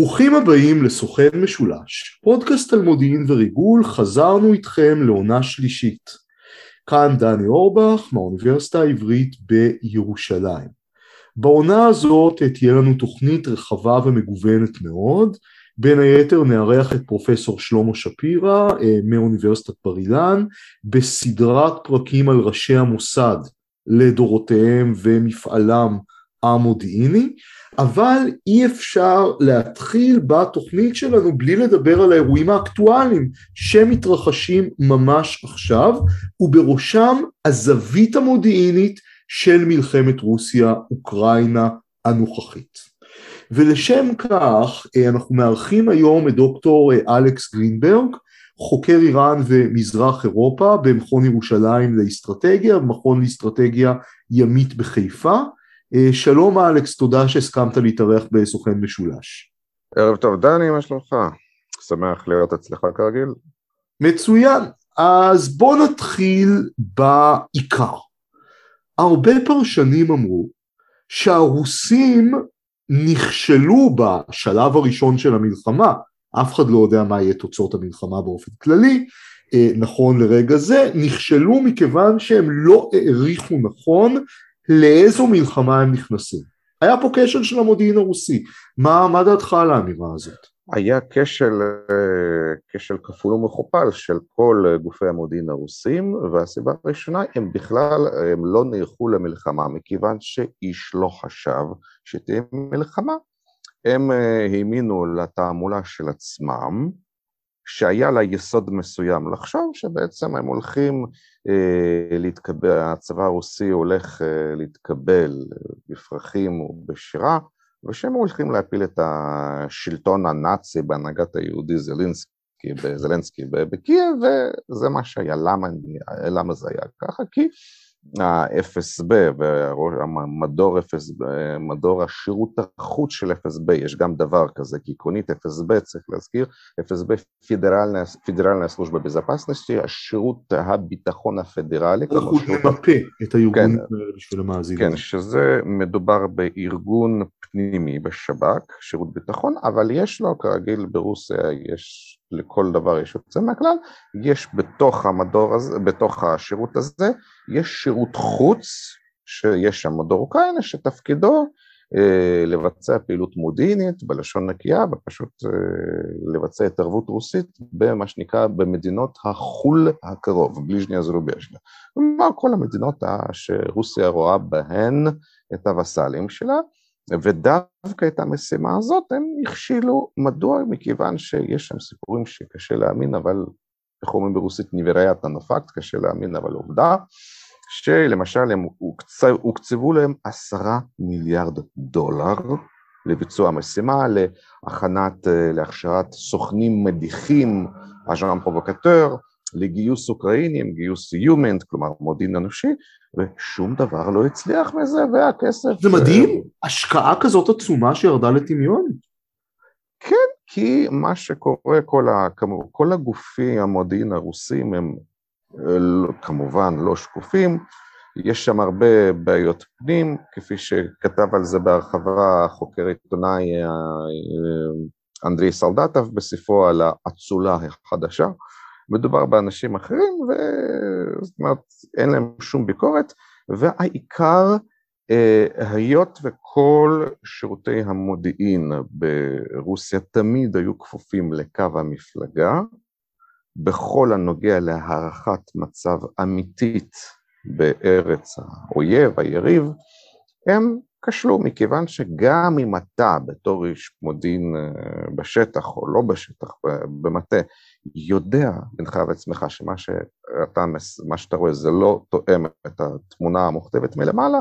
ברוכים הבאים לסוכן משולש, פודקאסט על מודיעין וריגול, חזרנו איתכם לעונה שלישית. כאן דני אורבך מהאוניברסיטה העברית בירושלים. בעונה הזאת תהיה לנו תוכנית רחבה ומגוונת מאוד, בין היתר נארח את פרופסור שלמה שפירא אה, מאוניברסיטת בר אילן בסדרת פרקים על ראשי המוסד לדורותיהם ומפעלם המודיעיני, אבל אי אפשר להתחיל בתוכנית שלנו בלי לדבר על האירועים האקטואליים שמתרחשים ממש עכשיו, ובראשם הזווית המודיעינית של מלחמת רוסיה-אוקראינה הנוכחית. ולשם כך אה, אנחנו מארחים היום את דוקטור אה, אלכס גרינברג, חוקר איראן ומזרח אירופה במכון ירושלים לאסטרטגיה, במכון לאסטרטגיה ימית בחיפה. אה, שלום אלכס, תודה שהסכמת להתארח בסוכן משולש. ערב טוב דני, מה שלומך? שמח להיות אצלך כרגיל. מצוין, אז בוא נתחיל בעיקר. הרבה פרשנים אמרו שהרוסים נכשלו בשלב הראשון של המלחמה, אף אחד לא יודע מה יהיה תוצאות המלחמה באופן כללי, אה, נכון לרגע זה, נכשלו מכיוון שהם לא העריכו נכון לאיזו מלחמה הם נכנסים. היה פה כשל של המודיעין הרוסי, מה, מה דעתך על האמירה הזאת? היה כשל, אה, כשל כפול ומכופל של כל גופי המודיעין הרוסים, והסיבה הראשונה, הם בכלל הם לא נערכו למלחמה, מכיוון שאיש לא חשב שתהיה מלחמה. הם אה, האמינו לתעמולה של עצמם, שהיה לה יסוד מסוים לחשוב שבעצם הם הולכים אה, להתקבל, הצבא הרוסי הולך אה, להתקבל בפרחים ובשירה, ושהם הולכים להפיל את השלטון הנאצי בהנהגת היהודי זלינסקי, זלנסקי בקייב, וזה מה שהיה. למה, למה זה היה ככה? כי ה-FSB והמדור מדור השירות החוץ של FSB, יש גם דבר כזה, כי עקרונית FSB, צריך להזכיר, FSB פידרלנה סלושבה בזפסנסטי, השירות הביטחון הפדרלי. אנחנו נמפה את הארגונים כן, האלה בשביל המאזינים. כן, שזה מדובר בארגון פנימי בשב"כ, שירות ביטחון, אבל יש לו, כרגיל ברוסיה, יש לכל דבר יש יוצא מהכלל, יש בתוך המדור הזה, בתוך השירות הזה, יש שירות חוץ, שיש שם מדור אוקראינה, שתפקידו אה, לבצע פעילות מודיעינית בלשון נקייה, ופשוט אה, לבצע התערבות רוסית במה שנקרא במדינות החול הקרוב, בליז'ניה זרובז'נה. כלומר כל המדינות שרוסיה רואה בהן את הווסלים שלה, ודווקא את המשימה הזאת הם הכשילו, מדוע? מכיוון שיש שם סיפורים שקשה להאמין, אבל איך אומרים ברוסית ניבריית הנופקט, קשה להאמין, אבל עובדה, שלמשל הם הוקצב, הוקצבו להם עשרה מיליארד דולר לביצוע המשימה, להכנת, להכשרת סוכנים מדיחים, אג'אן פרובוקטור, לגיוס אוקראינים, גיוס יומנט, כלומר מודיעין אנושי, ושום דבר לא הצליח מזה, והכסף... זה מדהים, השקעה כזאת עצומה שירדה לטמיון. כן, כי מה שקורה, כל, ה, כל הגופי המודיעין הרוסים הם אה, כמובן לא שקופים, יש שם הרבה בעיות פנים, כפי שכתב על זה בהרחבה חוקר עיתונאי אה, אה, אנדרי סלדטב בספרו על האצולה החדשה. מדובר באנשים אחרים, וזאת אומרת, אין להם שום ביקורת, והעיקר, אה, היות וכל שירותי המודיעין ברוסיה תמיד היו כפופים לקו המפלגה, בכל הנוגע להערכת מצב אמיתית בארץ האויב, היריב, הם כשלו, מכיוון שגם אם אתה בתור איש מודיעין אה, בשטח או לא בשטח, במטה, יודע בינך ועצמך שמה שאתה, מה שאתה רואה זה לא תואם את התמונה המוכתבת מלמעלה,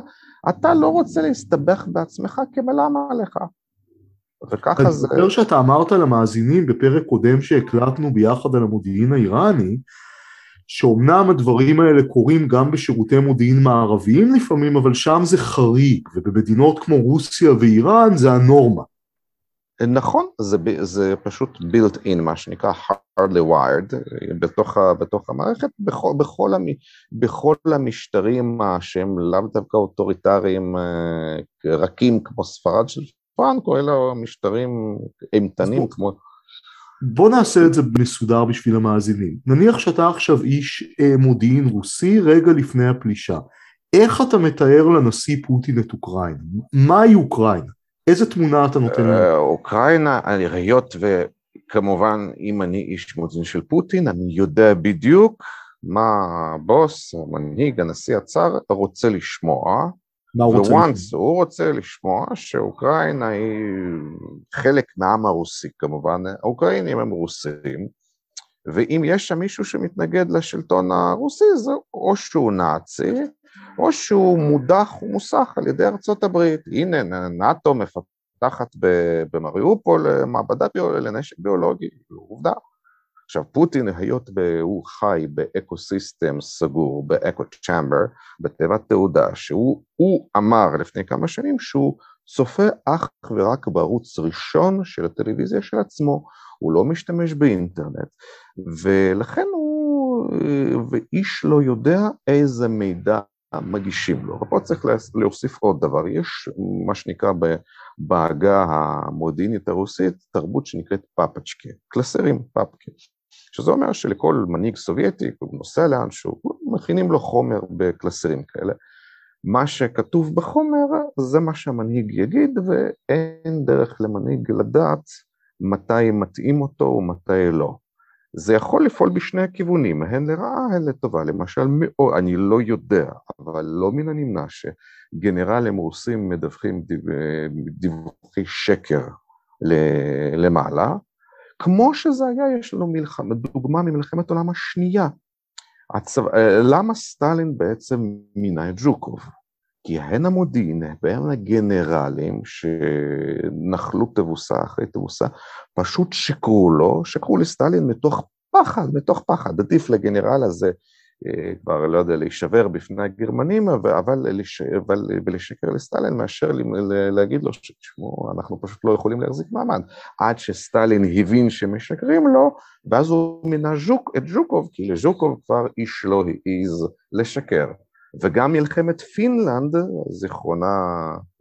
אתה לא רוצה להסתבך בעצמך כמלאמה עליך. וככה זה... אני זוכר שאתה אמרת למאזינים בפרק קודם שהקלטנו ביחד על המודיעין האיראני, שאומנם הדברים האלה קורים גם בשירותי מודיעין מערביים לפעמים, אבל שם זה חריג, ובמדינות כמו רוסיה ואיראן זה הנורמה. נכון, זה, זה פשוט built in, מה שנקרא hardly wired, בתוך, בתוך המערכת, בכל, בכל, המ, בכל המשטרים שהם לאו דווקא אוטוריטריים אה, רכים כמו ספרד של פרנקו, אלא משטרים אימתנים כמו... בוא נעשה את זה מסודר בשביל המאזינים. נניח שאתה עכשיו איש אה, מודיעין רוסי רגע לפני הפלישה. איך אתה מתאר לנשיא פוטין את אוקראינה? מהי אוקראינה? איזה תמונה אתה נותן לנו? אה, אוקראינה, היות וכמובן אם אני איש מודיעין של פוטין, אני יודע בדיוק מה הבוס, המנהיג, הנשיא הצאר רוצה לשמוע. מה הוא רוצה לשמוע? הוא רוצה לשמוע שאוקראינה היא חלק מהעם הרוסי כמובן, האוקראינים הם רוסים, ואם יש שם מישהו שמתנגד לשלטון הרוסי, זה או שהוא נאצי, או שהוא מודח ומוסך על ידי ארצות הברית. הנה, נאט"ו מפתחת במריופול מעבדה לנשק ביולוגי, עובדה. עכשיו פוטין היות והוא חי באקו סיסטם סגור, באקו צ'מבר, בתיבת תעודה, שהוא אמר לפני כמה שנים שהוא צופה אך ורק בערוץ ראשון של הטלוויזיה של עצמו, הוא לא משתמש באינטרנט, ולכן הוא, ואיש לא יודע איזה מידע מגישים לו. ופה צריך להוסיף עוד דבר, יש מה שנקרא בעגה המודיעינית הרוסית תרבות שנקראת פאפצ'קה, קלסרים פאפקה. שזה אומר שלכל מנהיג סובייטי, הוא נוסע לאנשהו, מכינים לו חומר בקלסרים כאלה. מה שכתוב בחומר זה מה שהמנהיג יגיד, ואין דרך למנהיג לדעת מתי מתאים אותו ומתי לא. זה יכול לפעול בשני הכיוונים, הן לרעה, הן לטובה. למשל, מאו, אני לא יודע, אבל לא מן הנמנע שגנרלים רוסים מדווחים דיווחי שקר למעלה, כמו שזה היה, יש לנו מלחמה, דוגמה ממלחמת העולם השנייה. הצו... אה, למה סטלין בעצם מינה את ז'וקוב? כי הן המודיעין והן הגנרלים שנחלו תבוסה אחרי תבוסה, פשוט שיקרו לו, שיקרו לסטלין מתוך פחד, מתוך פחד. עדיף לגנרל הזה כבר לא יודע, להישבר בפני הגרמנים, אבל, לש... אבל ולשקר לסטלין מאשר להגיד לו שתשמעו, אנחנו פשוט לא יכולים להחזיק מעמד. עד שסטלין הבין שמשקרים לו, ואז הוא מינה ז'וק, את ז'וקוב, כי לז'וקוב כבר איש לא העז לשקר. וגם מלחמת פינלנד, זיכרונה,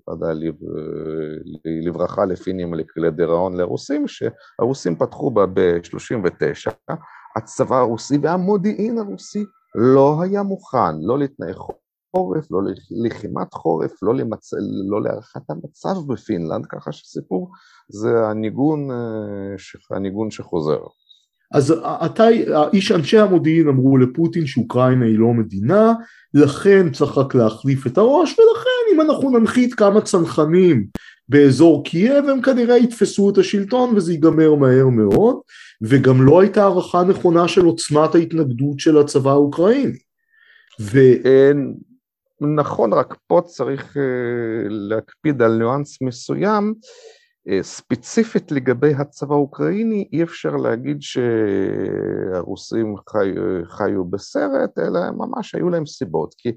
לא יודע, לברכה לפינים לדיראון לרוסים, שהרוסים פתחו בה ב-39, הצבא הרוסי והמודיעין הרוסי לא היה מוכן, לא לתנאי חורף, לא ללחימת חורף, לא, למצ... לא להערכת המצב בפינלנד, ככה שסיפור זה הניגון, אה, הניגון שחוזר. אז אתה, איש אנשי המודיעין אמרו לפוטין שאוקראינה היא לא מדינה, לכן צריך רק להחליף את הראש, ולכן אם אנחנו ננחית כמה צנחנים באזור קייב, הם כנראה יתפסו את השלטון וזה ייגמר מהר מאוד. וגם לא הייתה הערכה נכונה של עוצמת ההתנגדות של הצבא האוקראיני. ו... נכון, רק פה צריך אה, להקפיד על ניואנס מסוים. אה, ספציפית לגבי הצבא האוקראיני, אי אפשר להגיד שהרוסים חי, חיו בסרט, אלא ממש היו להם סיבות. כי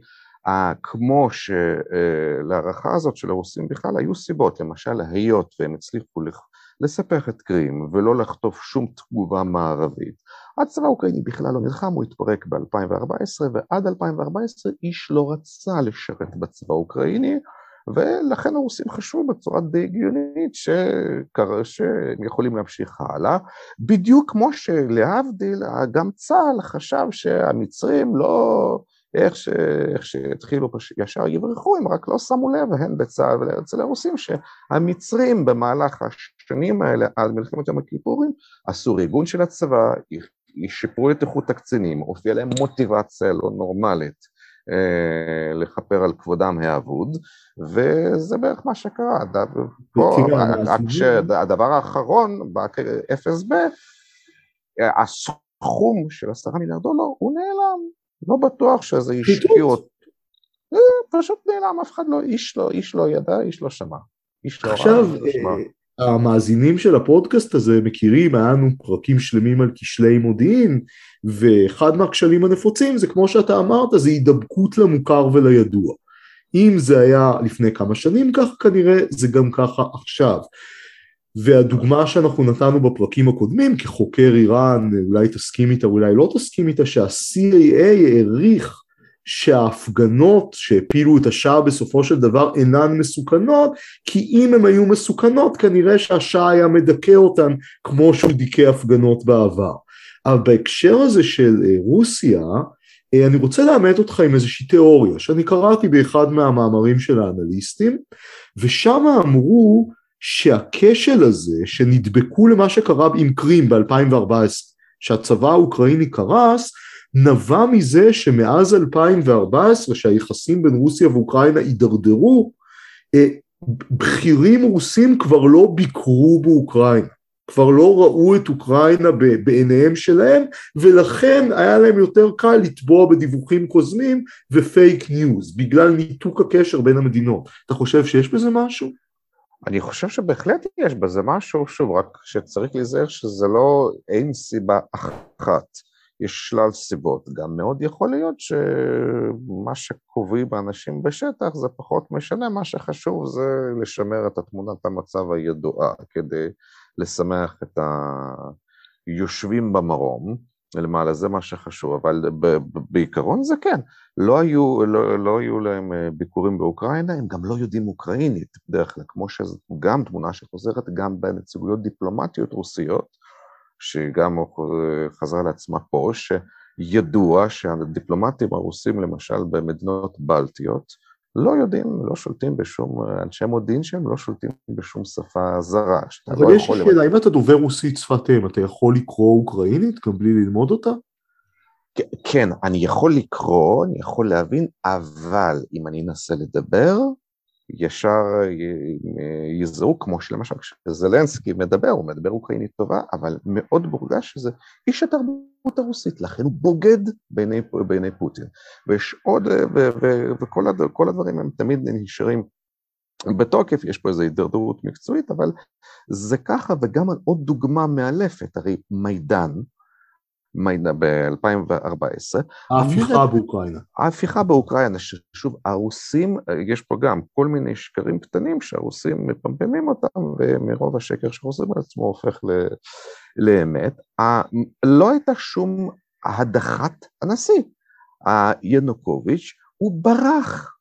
כמו שלהערכה הזאת של הרוסים בכלל היו סיבות, למשל היות והם הצליחו לספח את קרים ולא לחטוף שום תגובה מערבית. הצבא האוקראיני בכלל לא נלחם, הוא התפרק ב-2014 ועד 2014 איש לא רצה לשרת בצבא האוקראיני ולכן הרוסים חשבו בצורה די הגיונית שהם יכולים להמשיך הלאה, בדיוק כמו שלהבדיל גם צה"ל חשב שהמצרים לא איך, ש... איך שהתחילו פש... ישר יברחו, הם רק לא שמו לב, הן בצה"ל ואצל הרוסים, שהמצרים במהלך השנים האלה עד מלחמת יום הכיפורים עשו ריגון של הצבא, שיפרו את איכות הקצינים, הופיעה להם מוטיבציה לא נורמלית אה, לכפר על כבודם האבוד, וזה בערך מה שקרה. פה, הדבר האחרון, ב-FSB, הסכום של עשרה מיליארד דולר הוא נעלם. לא בטוח שזה השקיעו אותו. אה, פשוט נעלם, אף אחד לא, איש לא, איש לא ידע, איש לא שמע. איש לא עכשיו, לא המאזינים של הפודקאסט הזה מכירים, היה לנו פרקים שלמים על כשלי מודיעין, ואחד מהכשלים הנפוצים זה כמו שאתה אמרת, זה הידבקות למוכר ולידוע. אם זה היה לפני כמה שנים ככה, כנראה זה גם ככה עכשיו. והדוגמה שאנחנו נתנו בפרקים הקודמים כחוקר איראן, אולי תסכים איתה, אולי לא תסכים איתה, שה-CAA העריך שההפגנות שהפילו את השאה בסופו של דבר אינן מסוכנות, כי אם הן היו מסוכנות כנראה שהשאה היה מדכא אותן כמו שהוא דיכא הפגנות בעבר. אבל בהקשר הזה של אה, רוסיה, אה, אני רוצה לאמת אותך עם איזושהי תיאוריה שאני קראתי באחד מהמאמרים של האנליסטים, ושם אמרו שהכשל הזה שנדבקו למה שקרה עם קרים ב-2014, שהצבא האוקראיני קרס, נבע מזה שמאז 2014 שהיחסים בין רוסיה ואוקראינה הידרדרו, אה, בכירים רוסים כבר לא ביקרו באוקראינה, כבר לא ראו את אוקראינה בעיניהם שלהם ולכן היה להם יותר קל לטבוע בדיווחים כוזבים ופייק ניוז בגלל ניתוק הקשר בין המדינות. אתה חושב שיש בזה משהו? אני חושב שבהחלט יש בזה משהו, שוב, רק שצריך להיזהר שזה לא, אין סיבה אחת. יש שלל סיבות, גם מאוד יכול להיות שמה שקובעים האנשים בשטח זה פחות משנה, מה שחשוב זה לשמר את תמונת המצב הידועה כדי לשמח את היושבים במרום למעלה, זה מה שחשוב, אבל בעיקרון זה כן, לא היו, לא, לא היו להם אה, ביקורים באוקראינה, הם גם לא יודעים אוקראינית בדרך כלל, כמו שזו גם תמונה שחוזרת גם בנציגויות דיפלומטיות רוסיות, שגם חזרה לעצמה פה, שידוע שהדיפלומטים הרוסים למשל במדינות בלטיות לא יודעים, לא שולטים בשום, אנשי מודיעין שהם לא שולטים בשום שפה זרה. אבל לא יש לי שאלה, אם אתה דובר רוסית שפת אם, אתה יכול לקרוא אוקראינית גם בלי ללמוד אותה? כן, אני יכול לקרוא, אני יכול להבין, אבל אם אני אנסה לדבר, ישר יזהו, כמו שלמשל כשזלנסקי מדבר, הוא מדבר אוקראינית טובה, אבל מאוד מורגש שזה איש התרבות הרוסית, לכן הוא בוגד בעיני, בעיני פוטין. ויש עוד, ו, ו, וכל הד, הדברים הם תמיד נשארים בתוקף, יש פה איזו הידרדרות מקצועית, אבל זה ככה, וגם עוד דוגמה מאלפת, הרי מידן, ב-2014. ההפיכה באוקראינה. ההפיכה באוקראינה, ששוב, הרוסים, יש פה גם כל מיני שקרים קטנים שהרוסים מפמפמים אותם, ומרוב השקר שחוזרים על עצמו הופך לאמת. לא הייתה שום הדחת הנשיא. ינוקוביץ', הוא ברח,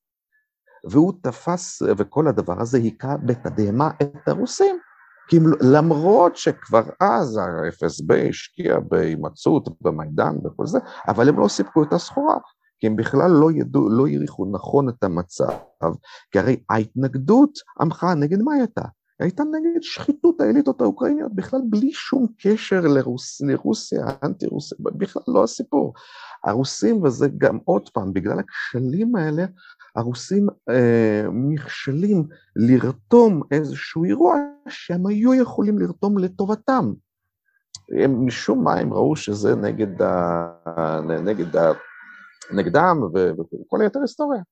והוא תפס, וכל הדבר הזה היכה בתדהמה את הרוסים. כי למרות שכבר אז ה-FSB השקיע בהימצאות במידן וכל זה, אבל הם לא סיפקו את הסחורה, כי הם בכלל לא ידעו, לא העריכו נכון את המצב, כי הרי ההתנגדות עמך נגד מה הייתה? הייתה נגד שחיתות האליטות האוקראיניות, בכלל בלי שום קשר לרוס, לרוסיה, אנטי רוסיה, בכלל לא הסיפור. הרוסים, וזה גם עוד פעם, בגלל הכשלים האלה, הרוסים אה, נכשלים לרתום איזשהו אירוע שהם היו יכולים לרתום לטובתם. הם משום מה הם ראו שזה נגד, ה, נגד ה, נגדם וכל היתר היסטוריה.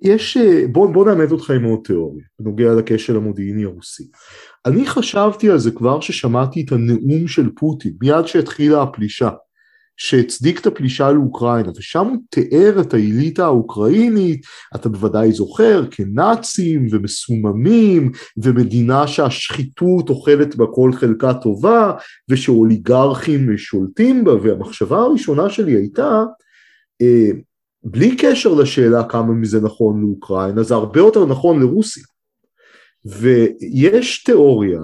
יש, אה, בוא, בוא נאמת אותך עם עוד תיאוריה בנוגע לכשל המודיעיני הרוסי. אני חשבתי על זה כבר ששמעתי את הנאום של פוטין מיד שהתחילה הפלישה שהצדיק את הפלישה לאוקראינה, ושם הוא תיאר את האליטה האוקראינית, אתה בוודאי זוכר, כנאצים ומסוממים, ומדינה שהשחיתות אוכלת בה כל חלקה טובה, ושאוליגרכים שולטים בה, והמחשבה הראשונה שלי הייתה, אה, בלי קשר לשאלה כמה מזה נכון לאוקראינה, זה הרבה יותר נכון לרוסיה. ויש תיאוריה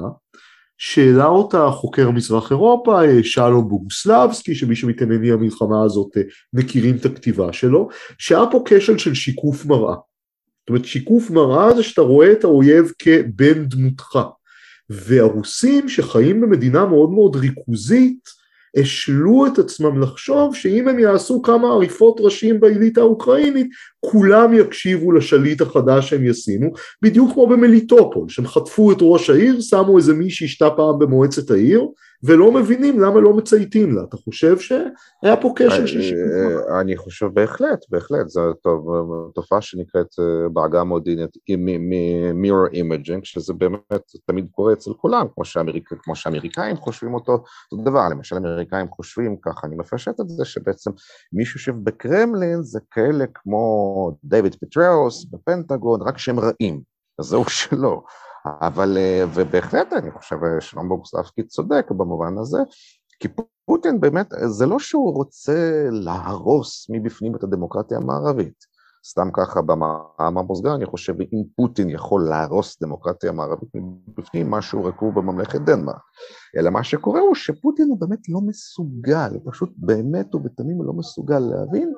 שהעלה אותה חוקר מזרח אירופה, אה, שלום בוגוסלבסקי, שמי שמתעניינים במלחמה הזאת אה, מכירים את הכתיבה שלו, שהיה פה כשל של שיקוף מראה. זאת אומרת שיקוף מראה זה שאתה רואה את האויב כבן דמותך. והרוסים שחיים במדינה מאוד מאוד ריכוזית, השלו את עצמם לחשוב שאם הם יעשו כמה עריפות ראשים באליטה האוקראינית, כולם יקשיבו לשליט החדש שהם ישימו, בדיוק כמו במליטופול, שהם חטפו את ראש העיר, שמו איזה מי שהשתה פעם במועצת העיר, ולא מבינים למה לא מצייתים לה. אתה חושב שהיה פה קשר של שיתוף? אני חושב בהחלט, בהחלט, זו תופעה שנקראת אה, בעגה המודיעינית mirror imaging, שזה באמת תמיד קורה אצל כולם, כמו, שאמריק, כמו שאמריקאים חושבים אותו, אותו דבר, למשל אמריקאים חושבים ככה, אני מפשט את זה, שבעצם מי שיושב בקרמלין זה כאלה כמו דייוויד פטראוס בפנטגון, רק שהם רעים, אז זהו שלא. אבל, אה, ובהחלט אני חושב שלום בוגוסלבסקי צודק במובן הזה, כי פוטין באמת, זה לא שהוא רוצה להרוס מבפנים את הדמוקרטיה המערבית. סתם ככה במאמר מוסגר, אני חושב, אם פוטין יכול להרוס דמוקרטיה מערבית מבפנים, משהו רקוב בממלכת דנמרק. אלא מה שקורה הוא שפוטין הוא באמת לא מסוגל, פשוט באמת ובתמים הוא לא מסוגל להבין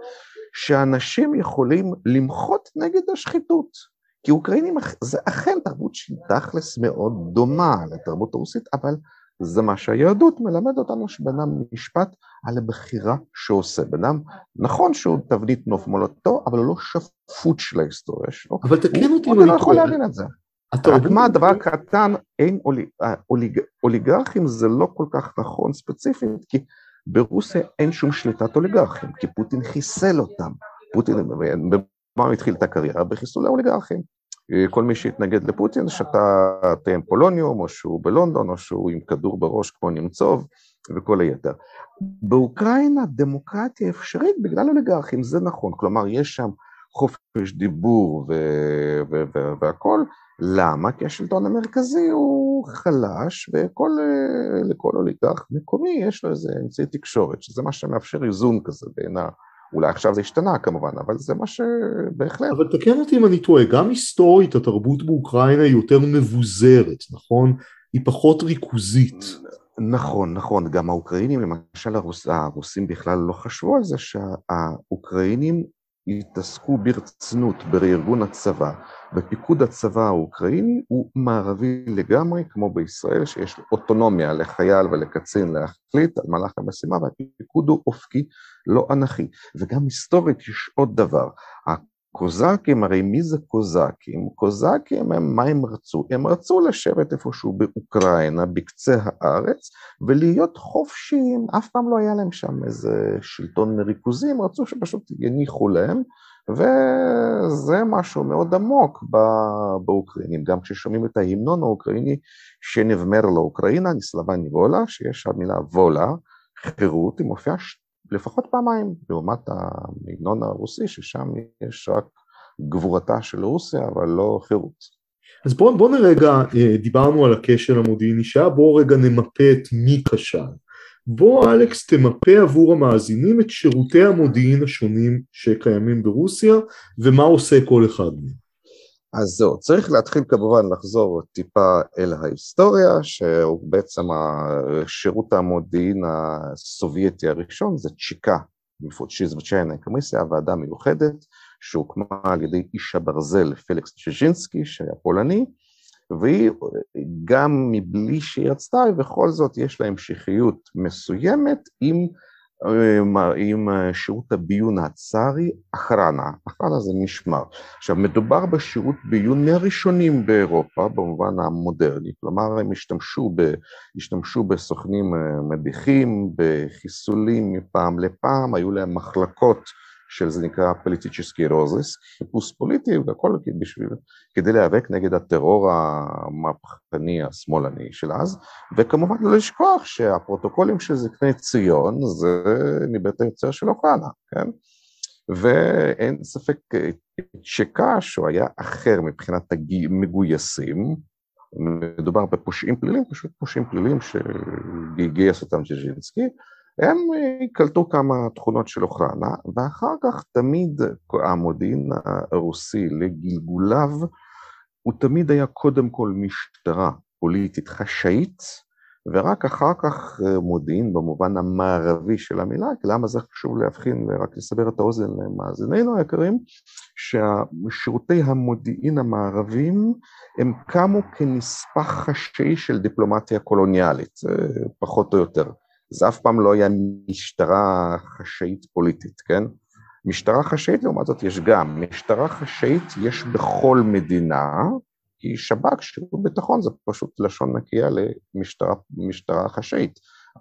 שאנשים יכולים למחות נגד השחיתות. כי אוקראינים זה אכן תרבות שהיא תכלס מאוד דומה לתרבות הרוסית, אבל זה מה שהיהדות מלמד אותנו שבן אדם נשפט על הבחירה שעושה. בן אדם, נכון שהוא תבנית נוף מולדתו, אבל הוא לא שפוט של ההיסטוריה שלו. אבל תקן אותי אם אני לא יכול להבין את זה. רק מה הדבר הקטן, אין אוליג, אוליג, אוליגרכים זה לא כל כך נכון ספציפית, כי ברוסיה אין שום שליטת אוליגרכים, כי פוטין חיסל אותם. פוטין, הוא התחיל את הקריירה? בחיסולי אוליגרכים. כל מי שהתנגד לפוטין שתה תה פולוניום, או שהוא בלונדון, או שהוא עם כדור בראש כמו נמצוב, וכל היתר. באוקראינה דמוקרטיה אפשרית בגלל אוליגרכים, זה נכון, כלומר יש שם חופש דיבור והכל, למה? כי השלטון המרכזי הוא חלש, ולכל אוליגרך מקומי יש לו איזה אמצעי תקשורת, שזה מה שמאפשר איזון כזה בין ה... אולי עכשיו זה השתנה כמובן, אבל זה מה שבהחלט... אבל תקן אותי אם אני טועה, גם היסטורית התרבות באוקראינה היא יותר מבוזרת, נכון? היא פחות ריכוזית. נכון, נכון, גם האוקראינים, למשל הרוס, הרוסים בכלל לא חשבו על זה שהאוקראינים התעסקו ברצינות בארגון הצבא, בפיקוד הצבא האוקראיני הוא מערבי לגמרי, כמו בישראל, שיש אוטונומיה לחייל ולקצין להחליט על מהלך המשימה, והפיקוד הוא אופקי, לא אנכי. וגם היסטורית יש עוד דבר, הקוזקים, הרי מי זה קוזקים? קוזקים הם, מה הם רצו? הם רצו לשבת איפשהו באוקראינה, בקצה הארץ, ולהיות חופשיים, אף פעם לא היה להם שם איזה שלטון ריכוזי, הם רצו שפשוט יניחו להם, וזה משהו מאוד עמוק באוקראינים, גם כששומעים את ההמנון האוקראיני שנבמר לאוקראינה, נסלבני וולה, שיש המילה וולה, חירות, היא מופיעה לפחות פעמיים, לעומת ההמנון הרוסי, ששם יש רק גבורתה של רוסיה, אבל לא חירות. אז בואו בוא נרגע, אה, דיברנו על הכשל המודיעיני שהיה, בואו רגע נמפה את מי כשל. בוא אלכס תמפה עבור המאזינים את שירותי המודיעין השונים שקיימים ברוסיה ומה עושה כל אחד מהם. אז זהו, צריך להתחיל כמובן לחזור טיפה אל ההיסטוריה, שהוא בעצם שירות המודיעין הסובייטי הראשון, זה צ'יקה, מפוצ'יז וצ'יינה קמיסיה, הוועדה מיוחדת, שהוקמה על ידי איש הברזל פליקס צ'ז'ינסקי, שהיה פולני, והיא גם מבלי שהיא רצתה, ובכל זאת יש לה המשכיות מסוימת עם, עם שירות הביון הצארי, אחרנה, אחרנה זה משמר. עכשיו מדובר בשירות ביון מהראשונים באירופה במובן המודרני, כלומר הם השתמשו, ב, השתמשו בסוכנים מדיחים, בחיסולים מפעם לפעם, היו להם מחלקות של זה נקרא политический розыск, חיפוש פוליטי והכל בשביל, כדי להיאבק נגד הטרור המהפכני השמאלני של אז, וכמובן לא לשכוח שהפרוטוקולים של זקני ציון זה מבית היוצר של האוחרנה, כן? ואין ספק שצ'קה הוא היה אחר מבחינת המגויסים, מדובר בפושעים פליליים, פשוט פושעים פליליים שגייס אותם דז'רז'ינסקי, הם אה, קלטו כמה תכונות של אוקראינה, ואחר כך תמיד המודיעין הרוסי לגלגוליו, הוא תמיד היה קודם כל משטרה פוליטית חשאית, ורק אחר כך אה, מודיעין במובן המערבי של המילה, למה זה חשוב להבחין ורק לסבר את האוזן למאזיננו היקרים, ששירותי המודיעין המערבים הם קמו כנספח חשאי של דיפלומטיה קולוניאלית, פחות או יותר. זה אף פעם לא היה משטרה חשאית פוליטית, כן? משטרה חשאית לעומת זאת יש גם, משטרה חשאית יש בכל מדינה, כי שב"כ, שירות ביטחון, זה פשוט לשון נקייה למשטרה חשאית.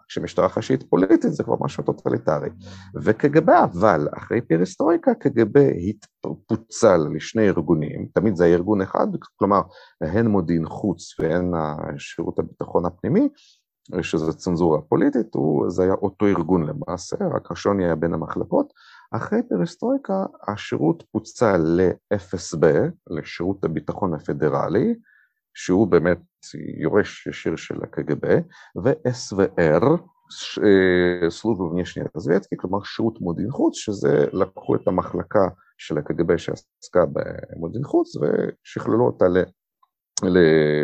כשמשטרה חשאית פוליטית זה כבר משהו טוטליטרי. וקג"ב, אבל אחרי פרסטרויקה קג"ב התפצל לשני ארגונים, תמיד זה היה ארגון אחד, כלומר הן מודיעין חוץ והן שירות הביטחון הפנימי, שזה צנזורה פוליטית, הוא, זה היה אותו ארגון למעשה, רק השוני היה בין המחלקות. אחרי פרסטרויקה השירות פוצל ל-FSB, לשירות הביטחון הפדרלי, שהוא באמת יורש ישיר של הקג"ב, ו-SVR, סלובה ונישני רזוויצקי, כלומר שירות מודיעין חוץ, שזה לקחו את המחלקה של הקג"ב שעסקה במודיעין חוץ ושכללו אותה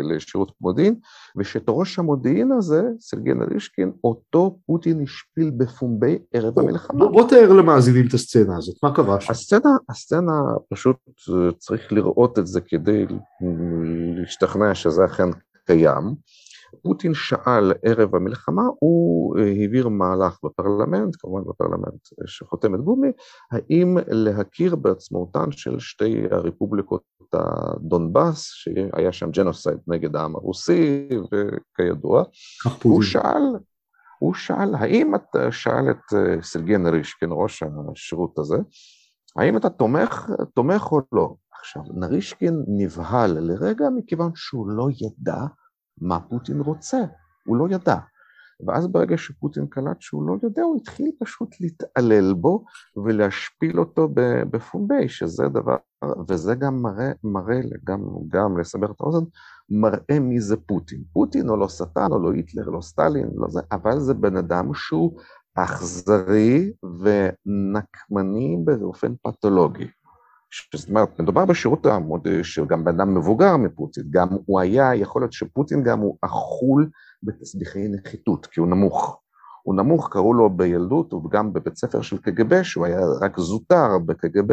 לשירות מודיעין, ושאת ראש המודיעין הזה, סרגי נרישקין, אותו פוטין השפיל בפומבי ערב המלחמה. בוא, בוא תאר למאזינים את הסצנה הזאת, מה קרה שם? הסצנה, הסצנה פשוט צריך לראות את זה כדי להשתכנע שזה אכן קיים. פוטין שאל ערב המלחמה, הוא אה, העביר מהלך בפרלמנט, כמובן בפרלמנט שחותמת גומי, האם להכיר בעצמאותן של שתי הרפובליקות הדונבאס, שהיה שם ג'נוסייד נגד העם הרוסי, וכידוע, הוא שאל, הוא שאל, האם אתה שאל את אה, סרגי נרישקין, ראש השירות הזה, האם אתה תומך, תומך או לא? עכשיו, נרישקין נבהל לרגע מכיוון שהוא לא ידע מה פוטין רוצה, הוא לא ידע. ואז ברגע שפוטין קלט שהוא לא יודע, הוא התחיל פשוט להתעלל בו ולהשפיל אותו בפומבי, שזה דבר, וזה גם מראה, מראה גם, גם לסבר את האוזן, מראה מי זה פוטין. פוטין או לא שטן או לא היטלר, לא סטלין, לא זה, אבל זה בן אדם שהוא אכזרי ונקמני באופן פתולוגי. זאת אומרת, מדובר בשירות של גם בן אדם מבוגר מפוטין, גם הוא היה, יכול להיות שפוטין גם הוא אכול בתסביכי נחיתות, כי הוא נמוך. הוא נמוך, קראו לו בילדות, וגם בבית ספר של קג"ב, שהוא היה רק זוטר בקג"ב,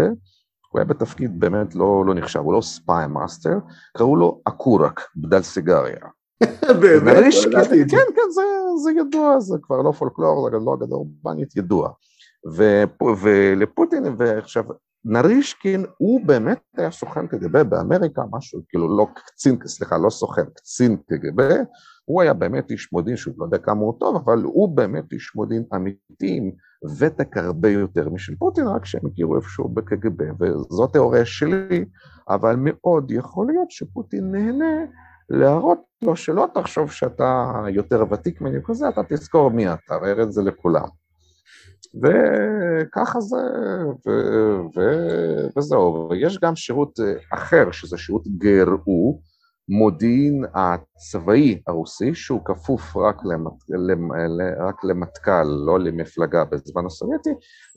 הוא היה בתפקיד באמת לא, לא נחשב, הוא לא spy master, קראו לו окурок, בדל סיגריה. באמת? כן, כן, זה, זה ידוע, זה כבר לא פולקלור, זה לא אגדה אורבנית, ידוע. ולפוטין, ועכשיו, נרישקין הוא באמת היה סוכן קג"ב באמריקה, משהו, כאילו לא קצין, סליחה, לא סוכן, קצין קג"ב, הוא היה באמת איש מודיעין, שהוא לא יודע כמה הוא טוב, אבל הוא באמת איש מודיעין אמיתי עם ותק הרבה יותר משל פוטין, רק שהם הכירו איפשהו בקג"ב, וזאת תיאוריה שלי, אבל מאוד יכול להיות שפוטין נהנה להראות לו שלא תחשוב שאתה יותר ותיק ממני כזה, אתה תזכור מי אתה, והראה את זה לכולם. וככה זה, ו, ו, וזהו. ויש גם שירות אה, אחר, שזה שירות גרו, מודיעין הצבאי הרוסי, שהוא כפוף רק, למת, רק למטכ"ל, לא למפלגה בזמן הסובייטי,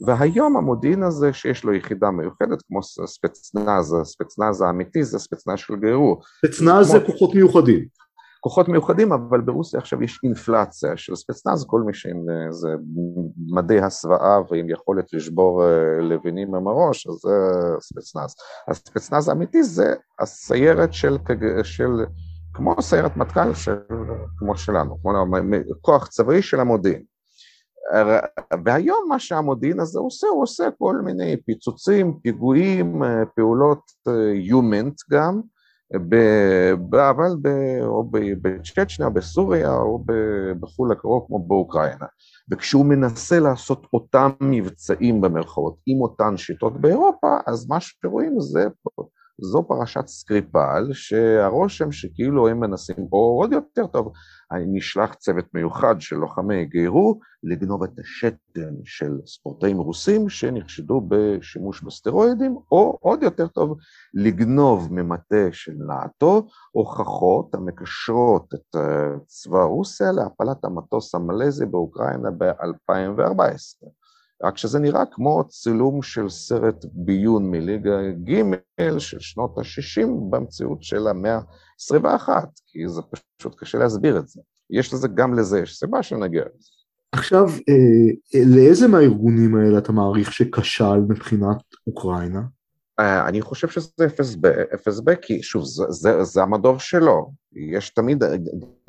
והיום המודיעין הזה שיש לו יחידה מיוחדת, כמו ספצנז, ספצנז האמיתי זה ספצנז של גרו. ספצנז זה כוחות מיוחדים. כוחות מיוחדים, אבל ברוסיה עכשיו יש אינפלציה של ספצנז, כל מי שעם איזה מדי הסוואה ועם יכולת לשבור אה, לבנים עם הראש, אז זה ספצנז. הספצנז האמיתי זה הסיירת של, של כמו סיירת מטכ"ל של, כמו שלנו, כמו כוח צבאי של המודיעין. והיום מה שהמודיעין הזה עושה, הוא עושה כל מיני פיצוצים, פיגועים, אה, פעולות יומנט אה, גם, אבל ב, או בצ'צ'ניה, או בסוריה, או בחו"ל הקרוב כמו באוקראינה. וכשהוא מנסה לעשות אותם מבצעים במרכאות עם אותן שיטות באירופה, אז מה שרואים זה, זו פרשת סקריפל, שהרושם שכאילו הם מנסים, או עוד יותר טוב, נשלח צוות מיוחד של לוחמי גיירו לגנוב את השתן של ספורטאים רוסים שנחשדו בשימוש בסטרואידים, או עוד יותר טוב, לגנוב ממטה של נאט"ו הוכחות המקשרות את אה, צבא רוסיה להפלת המטוס המלזי באוקראינה ב-2014. רק שזה נראה כמו צילום של סרט ביון מליגה ג' של שנות ה-60 במציאות של המאה ה-21, כי זה פשוט קשה להסביר את זה. יש לזה, גם לזה יש סיבה שנגיע לזה. עכשיו, אה, לאיזה מהארגונים האלה אתה מעריך שכשל מבחינת אוקראינה? אה, אני חושב שזה FSB, FSB כי שוב, זה, זה, זה המדור שלו. יש תמיד,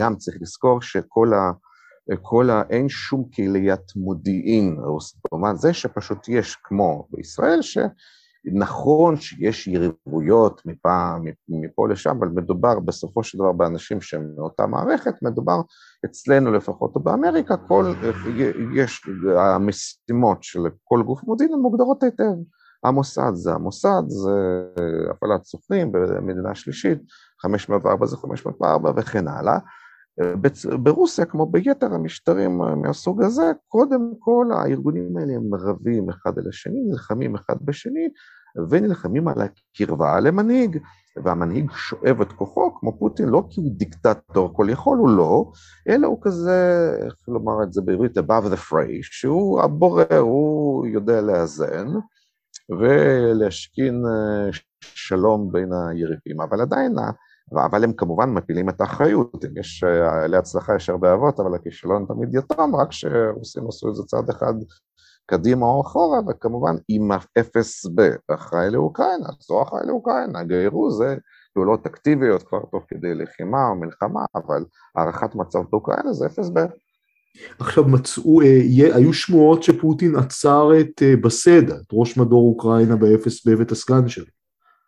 גם צריך לזכור שכל ה... כל ה... אין שום קהיליית מודיעין רוסית, זה שפשוט יש כמו בישראל, שנכון שיש יריבויות מפה, מפה לשם, אבל מדובר בסופו של דבר באנשים שהם מאותה מערכת, מדובר אצלנו לפחות או באמריקה, כל, יש, המשימות של כל גוף מודיעין הן מוגדרות היטב. המוסד זה המוסד, זה הפעלת סוכנים במדינה שלישית, 504 זה 504 וכן הלאה. ברוסיה, כמו ביתר המשטרים מהסוג הזה, קודם כל הארגונים האלה הם רבים אחד אל השני, נלחמים אחד בשני, ונלחמים על הקרבה למנהיג, והמנהיג שואב את כוחו, כמו פוטין, לא כי הוא דיקטטור כל יכול, הוא לא, אלא הוא כזה, איך לומר את זה בעברית, above the fray, שהוא הבורר, הוא יודע לאזן ולהשכין אה, שלום בין היריבים, אבל עדיין, אבל הם כמובן מפילים את האחריות, אם יש, אה, להצלחה יש הרבה אבות, אבל הכישלון תמיד יתום, רק שרוסים עשו את זה צעד אחד קדימה או אחורה, וכמובן עם אפס באחראי לאוקראינה, זו אחראי לאוקראינה, גיירו זה פעולות אקטיביות כבר תוך כדי לחימה או מלחמה, אבל הערכת מצב באוקראינה זה אפס ב... עכשיו מצאו, אה, היו שמועות שפוטין עצר את אה, בסדה, את ראש מדור אוקראינה באפס בבית הסגן שלו.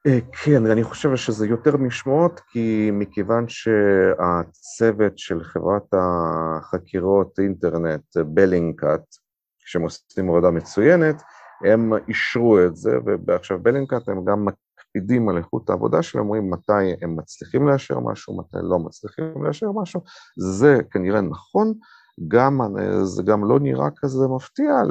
אה, כן, אני חושב שזה יותר משמועות, כי מכיוון שהצוות של חברת החקירות אינטרנט, בלינקאט, שהם עושים עבודה מצוינת, הם אישרו את זה, ועכשיו בלינקאט הם גם מקפידים על איכות העבודה שלהם, אומרים מתי הם מצליחים לאשר משהו, מתי לא מצליחים לאשר משהו, זה כנראה נכון, גם, זה גם לא נראה כזה מפתיע,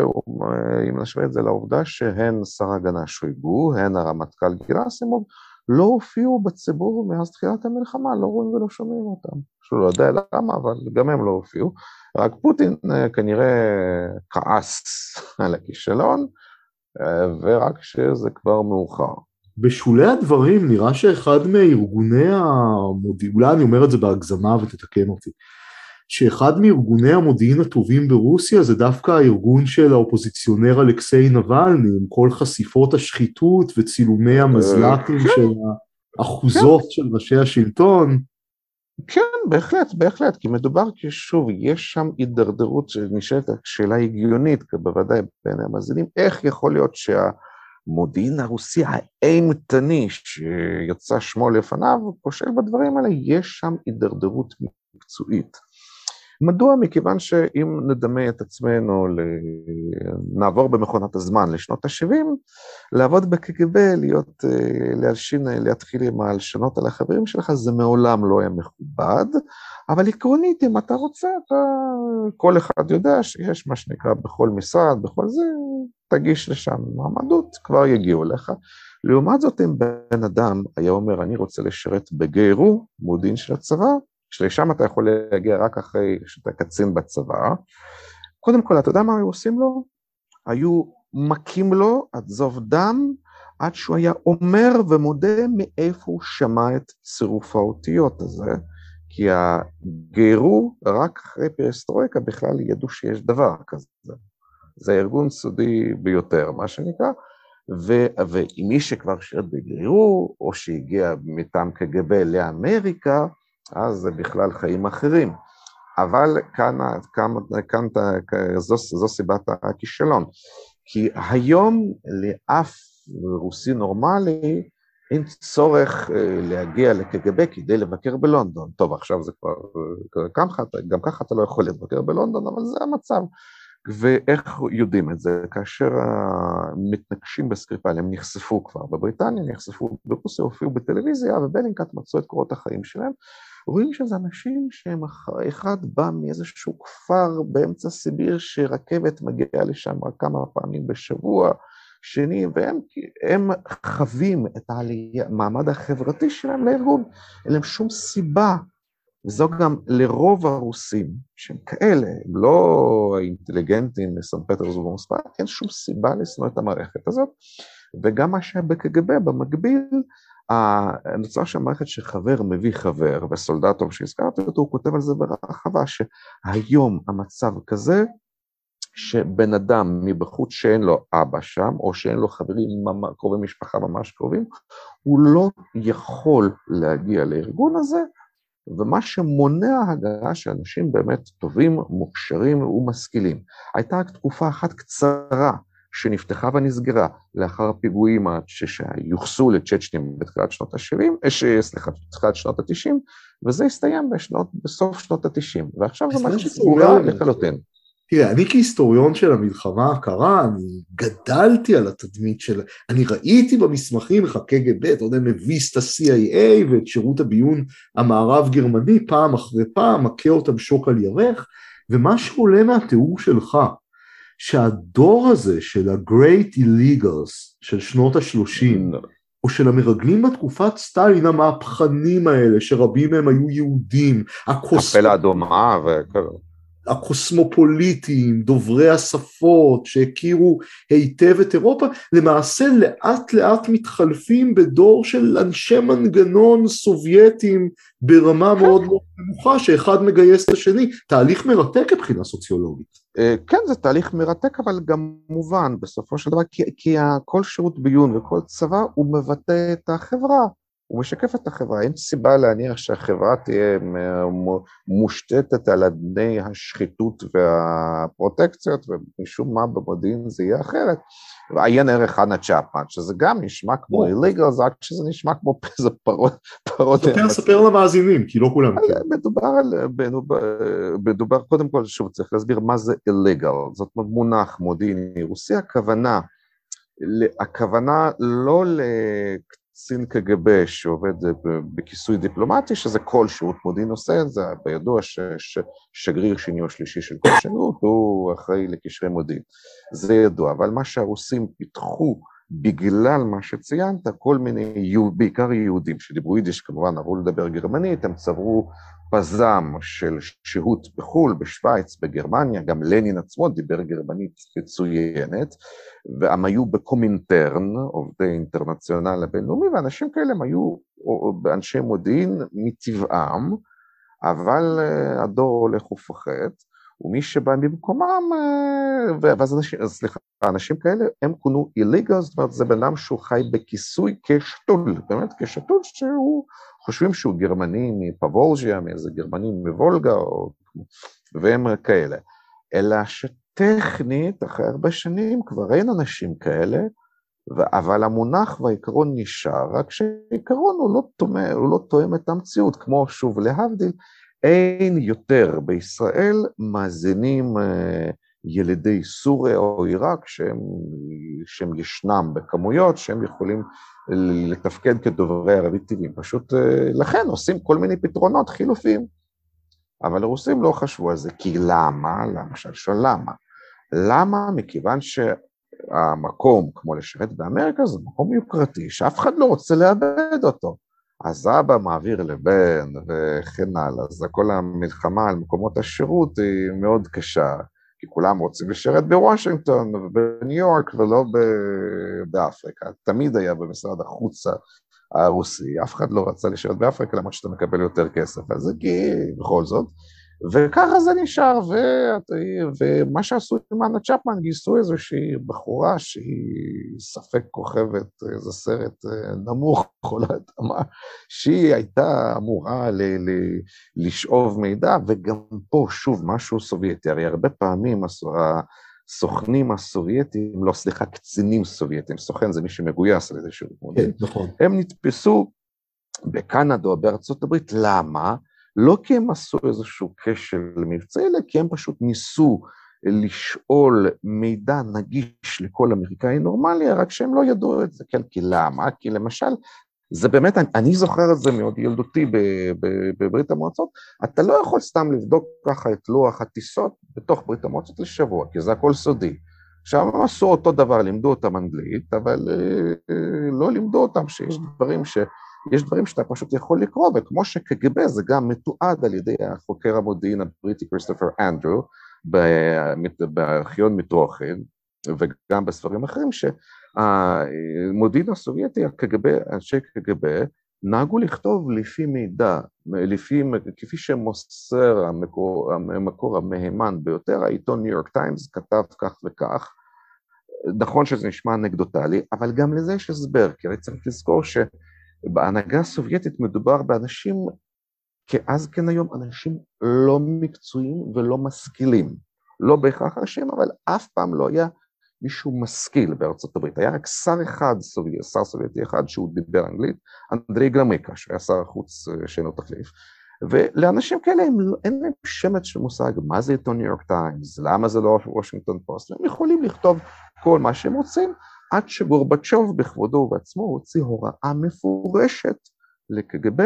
אם נשווה את זה לעובדה שהן שר ההגנה שויגו, הן הרמטכ"ל גרסימוב, לא הופיעו בציבור מאז תחילת המלחמה, לא רואים ולא שומעים אותם. שהוא לא יודע למה, אבל גם הם לא הופיעו. רק פוטין אה, כנראה כעס על הכישלון, אה, ורק שזה כבר מאוחר. בשולי הדברים נראה שאחד מארגוני המודיעין, אולי אני אומר את זה בהגזמה ותתקן אותי, שאחד מארגוני המודיעין הטובים ברוסיה זה דווקא הארגון של האופוזיציונר אלכסיי נבלני, עם כל חשיפות השחיתות וצילומי המזל"טים אה, של האחוזות של ראשי השלטון. כן, בהחלט, בהחלט, כי מדובר, כי שוב, יש שם הידרדרות שנשאלת שאלה הגיונית, בוודאי בין המאזינים, איך יכול להיות שהמודיעין הרוסי האימתני שיצא שמו לפניו, כושל בדברים האלה, יש שם הידרדרות מקצועית. מדוע? מכיוון שאם נדמה את עצמנו, נעבור במכונת הזמן לשנות ה-70, לעבוד בקג"ב, להיות, אה, להלשין, להתחיל עם ההלשנות על החברים שלך, זה מעולם לא היה מכובד, אבל עקרונית, אם אתה רוצה, אתה, כל אחד יודע שיש מה שנקרא בכל משרד, בכל זה, תגיש לשם מעמדות, כבר יגיעו לך. לעומת זאת, אם בן אדם היה אומר, אני רוצה לשרת בגיירו, מודיעין של הצבא, שלשם אתה יכול להגיע רק אחרי שאתה קצין בצבא. קודם כל, אתה יודע מה היו עושים לו? היו מכים לו עד זוב דם, עד שהוא היה אומר ומודה מאיפה הוא שמע את צירוף האותיות הזה, כי הגרו, רק אחרי פרסטרויקה בכלל ידעו שיש דבר כזה. זה ארגון סודי ביותר, מה שנקרא, ומי שכבר שירת בגרירו, או שהגיע מטעם קג"ב לאמריקה, אז זה בכלל חיים אחרים. אבל כאן, כאן, כאן זו, זו סיבת הכישלון. כי היום לאף רוסי נורמלי אין צורך אה, להגיע לקג"ב כדי לבקר בלונדון. טוב, עכשיו זה כבר, גם, גם ככה אתה לא יכול לבקר בלונדון, אבל זה המצב. ואיך יודעים את זה? כאשר המתנגשים בסקריפל הם נחשפו כבר בבריטניה, נחשפו ברוסיה, הופיעו בטלוויזיה, ובלינקאט מצאו את קורות החיים שלהם, רואים שזה אנשים שהם, אחד בא מאיזשהו כפר באמצע סיביר שרכבת מגיעה לשם רק כמה פעמים בשבוע, שני, והם חווים את המעמד החברתי שלהם לארגון, אין להם שום סיבה, וזו גם לרוב הרוסים שהם כאלה, הם לא אינטליגנטים מסן פטרסבורג ומוספר, אין שום סיבה לשנוא את המערכת הזאת, וגם מה שהיה בקג"ב במקביל, נוצר שם מערכת שחבר מביא חבר, וסולדטוב שהזכרתי אותו, הוא כותב על זה ברחבה, שהיום המצב כזה, שבן אדם מבחוץ שאין לו אבא שם, או שאין לו חברים קרובי משפחה ממש קרובים, הוא לא יכול להגיע לארגון הזה, ומה שמונע הגעה של אנשים באמת טובים, מוכשרים ומשכילים. הייתה רק תקופה אחת קצרה שנפתחה ונסגרה לאחר הפיגועים שיוחסו לצ'צ'נים בתחילת שנות ה-70, אה, סליחה, בתחילת שנות ה-90, וזה הסתיים בשנות, בסוף שנות ה-90, ועכשיו זו מערכת סגורה לחלוטין. תראה, אני כהיסטוריון של המלחמה הקרה, אני גדלתי על התדמית של... אני ראיתי במסמכים איך הקג"ב, אתה יודע, מביס את ה-CIA ואת שירות הביון המערב גרמני פעם אחרי פעם, מכה אותם שוק על ירך, ומה שעולה מהתיאור שלך, שהדור הזה של ה-Great Illegals של שנות ה-30, או של המרגלים בתקופת סטלין המהפכנים האלה, שרבים מהם היו יהודים, הקוסמ... קפלה אדומה וכאלה. הקוסמופוליטיים, דוברי השפות שהכירו היטב את אירופה, למעשה לאט לאט מתחלפים בדור של אנשי מנגנון סובייטים ברמה מאוד מאוד נמוכה, שאחד מגייס את השני, תהליך מרתק מבחינה סוציולוגית. אה, כן, זה תהליך מרתק, אבל גם מובן בסופו של דבר, כי, כי כל שירות ביון וכל צבא הוא מבטא את החברה. הוא משקף את החברה, אין סיבה להניח שהחברה תהיה מושתתת על אדני השחיתות והפרוטקציות, ומשום מה במודיעין זה יהיה אחרת. עיין ערך אנה צ'פמן, שזה גם נשמע כמו illegal, זה רק שזה נשמע כמו איזה פרות. ספר, ספר למאזינים, כי לא כולם מכירים. מדובר על, מדובר, קודם כל, שוב, צריך להסביר מה זה illegal, זאת אומרת מונח מודיעיני רוסי, הכוונה, הכוונה לא קצין קג"ב שעובד בכיסוי דיפלומטי, שזה כל שירות מודיעין עושה, זה בידוע ששגריר שני או שלישי של כל שירות הוא אחראי לקשרי מודיעין, זה ידוע, אבל מה שהרוסים פיתחו בגלל מה שציינת, כל מיני, בעיקר יהודים שדיברו יידיש כמובן, עברו לדבר גרמנית, הם צברו פזם של שהות בחו"ל, בשוויץ, בגרמניה, גם לנין עצמו דיבר גרמנית מצוינת, והם היו בקומינטרן, עובדי אינטרנציונל הבינלאומי, ואנשים כאלה הם היו אנשי מודיעין מטבעם, אבל אה, הדור הולך ופוחת, ומי שבא במקומם, אה, ואז אנשים, סליחה, אנשים כאלה, הם כונו איליגל, זאת אומרת, זה בן אדם שהוא חי בכיסוי כשתול, באמת כשתול שהוא, חושבים שהוא גרמני מפבולז'יה, מאיזה גרמני מוולגה, או, והם כאלה. אלא שטכנית, אחרי הרבה שנים, כבר אין אנשים כאלה, אבל המונח והעיקרון נשאר, רק שהעיקרון הוא לא, לא תואם את המציאות, כמו שוב להבדיל, אין יותר בישראל מאזינים אה, ילידי סוריה או עיראק שהם, שהם ישנם בכמויות שהם יכולים לתפקד כדוברי ערבית טבעיים, פשוט אה, לכן עושים כל מיני פתרונות חילופיים. אבל הרוסים לא חשבו על זה, כי למה? למשל, שואל למה? למה? מכיוון שהמקום, כמו לשרת באמריקה, זה מקום יוקרתי, שאף אחד לא רוצה לאבד אותו. אז אבא מעביר לבן וכן הלאה, אז כל המלחמה על מקומות השירות היא מאוד קשה, כי כולם רוצים לשרת בוושינגטון ובניו יורק ולא באפריקה. תמיד היה במשרד החוץ הרוסי, אף אחד לא רצה לשרת באפריקה למרות שאתה מקבל יותר כסף, אז זה כי בכל זאת. וככה זה נשאר, ו... ומה שעשו עם אנה צ'פמן, גייסו איזושהי בחורה שהיא ספק כוכבת, איזה סרט אה, נמוך, חולת אמה, שהיא הייתה אמורה ל... ל... לשאוב מידע, וגם פה שוב משהו סובייטי, הרי הרבה פעמים הסוכנים הסובייטים, לא סליחה, קצינים סובייטים, סוכן זה מי שמגויס על ידי שירות מודיעין, כן, נכון. הם נתפסו בקנדה או בארצות הברית, למה? לא כי הם עשו איזשהו כשל מבצעי, אלא כי הם פשוט ניסו לשאול מידע נגיש לכל אמריקאי נורמלי, רק שהם לא ידעו את זה, כן, כי למה? כי למשל, זה באמת, אני, אני זוכר את זה מאוד ילדותי בברית המועצות, אתה לא יכול סתם לבדוק ככה את לוח הטיסות בתוך ברית המועצות לשבוע, כי זה הכל סודי. עכשיו הם עשו אותו דבר, לימדו אותם אנגלית, אבל אה, אה, לא לימדו אותם שיש דברים ש... יש דברים שאתה פשוט יכול לקרוא, וכמו שקג"ב זה גם מתועד על ידי החוקר המודיעין הבריטי כריסטופר אנדרו בארכיון מיטרוכין, וגם בספרים אחרים, שהמודיעין הסובייטי, הקג"ב, אנשי קג"ב, נהגו לכתוב לפי מידע, לפי, כפי שמוסר המקור, המקור המהימן ביותר, העיתון ניו יורק טיימס כתב כך וכך, נכון שזה נשמע אנקדוטלי, אבל גם לזה יש הסבר, כי הרי צריך לזכור ש... בהנהגה הסובייטית מדובר באנשים, כאז כן היום, אנשים לא מקצועיים ולא משכילים. לא בהכרח אנשים, אבל אף פעם לא היה מישהו משכיל בארצות הברית. היה רק שר אחד, סובייט, שר סובייטי אחד שהוא דיבר אנגלית, אנדרי גרומיקו, שהיה שר החוץ אה, שאין לו תחליף. ולאנשים כאלה הם, לא, אין להם שמץ של מושג מה זה עיתון ניו יורק טיימס, למה זה לא וושינגטון פוסט, הם יכולים לכתוב כל מה שהם רוצים, עד שגורבצ'וב בכבודו ובעצמו הוציא הוראה מפורשת לקג"ב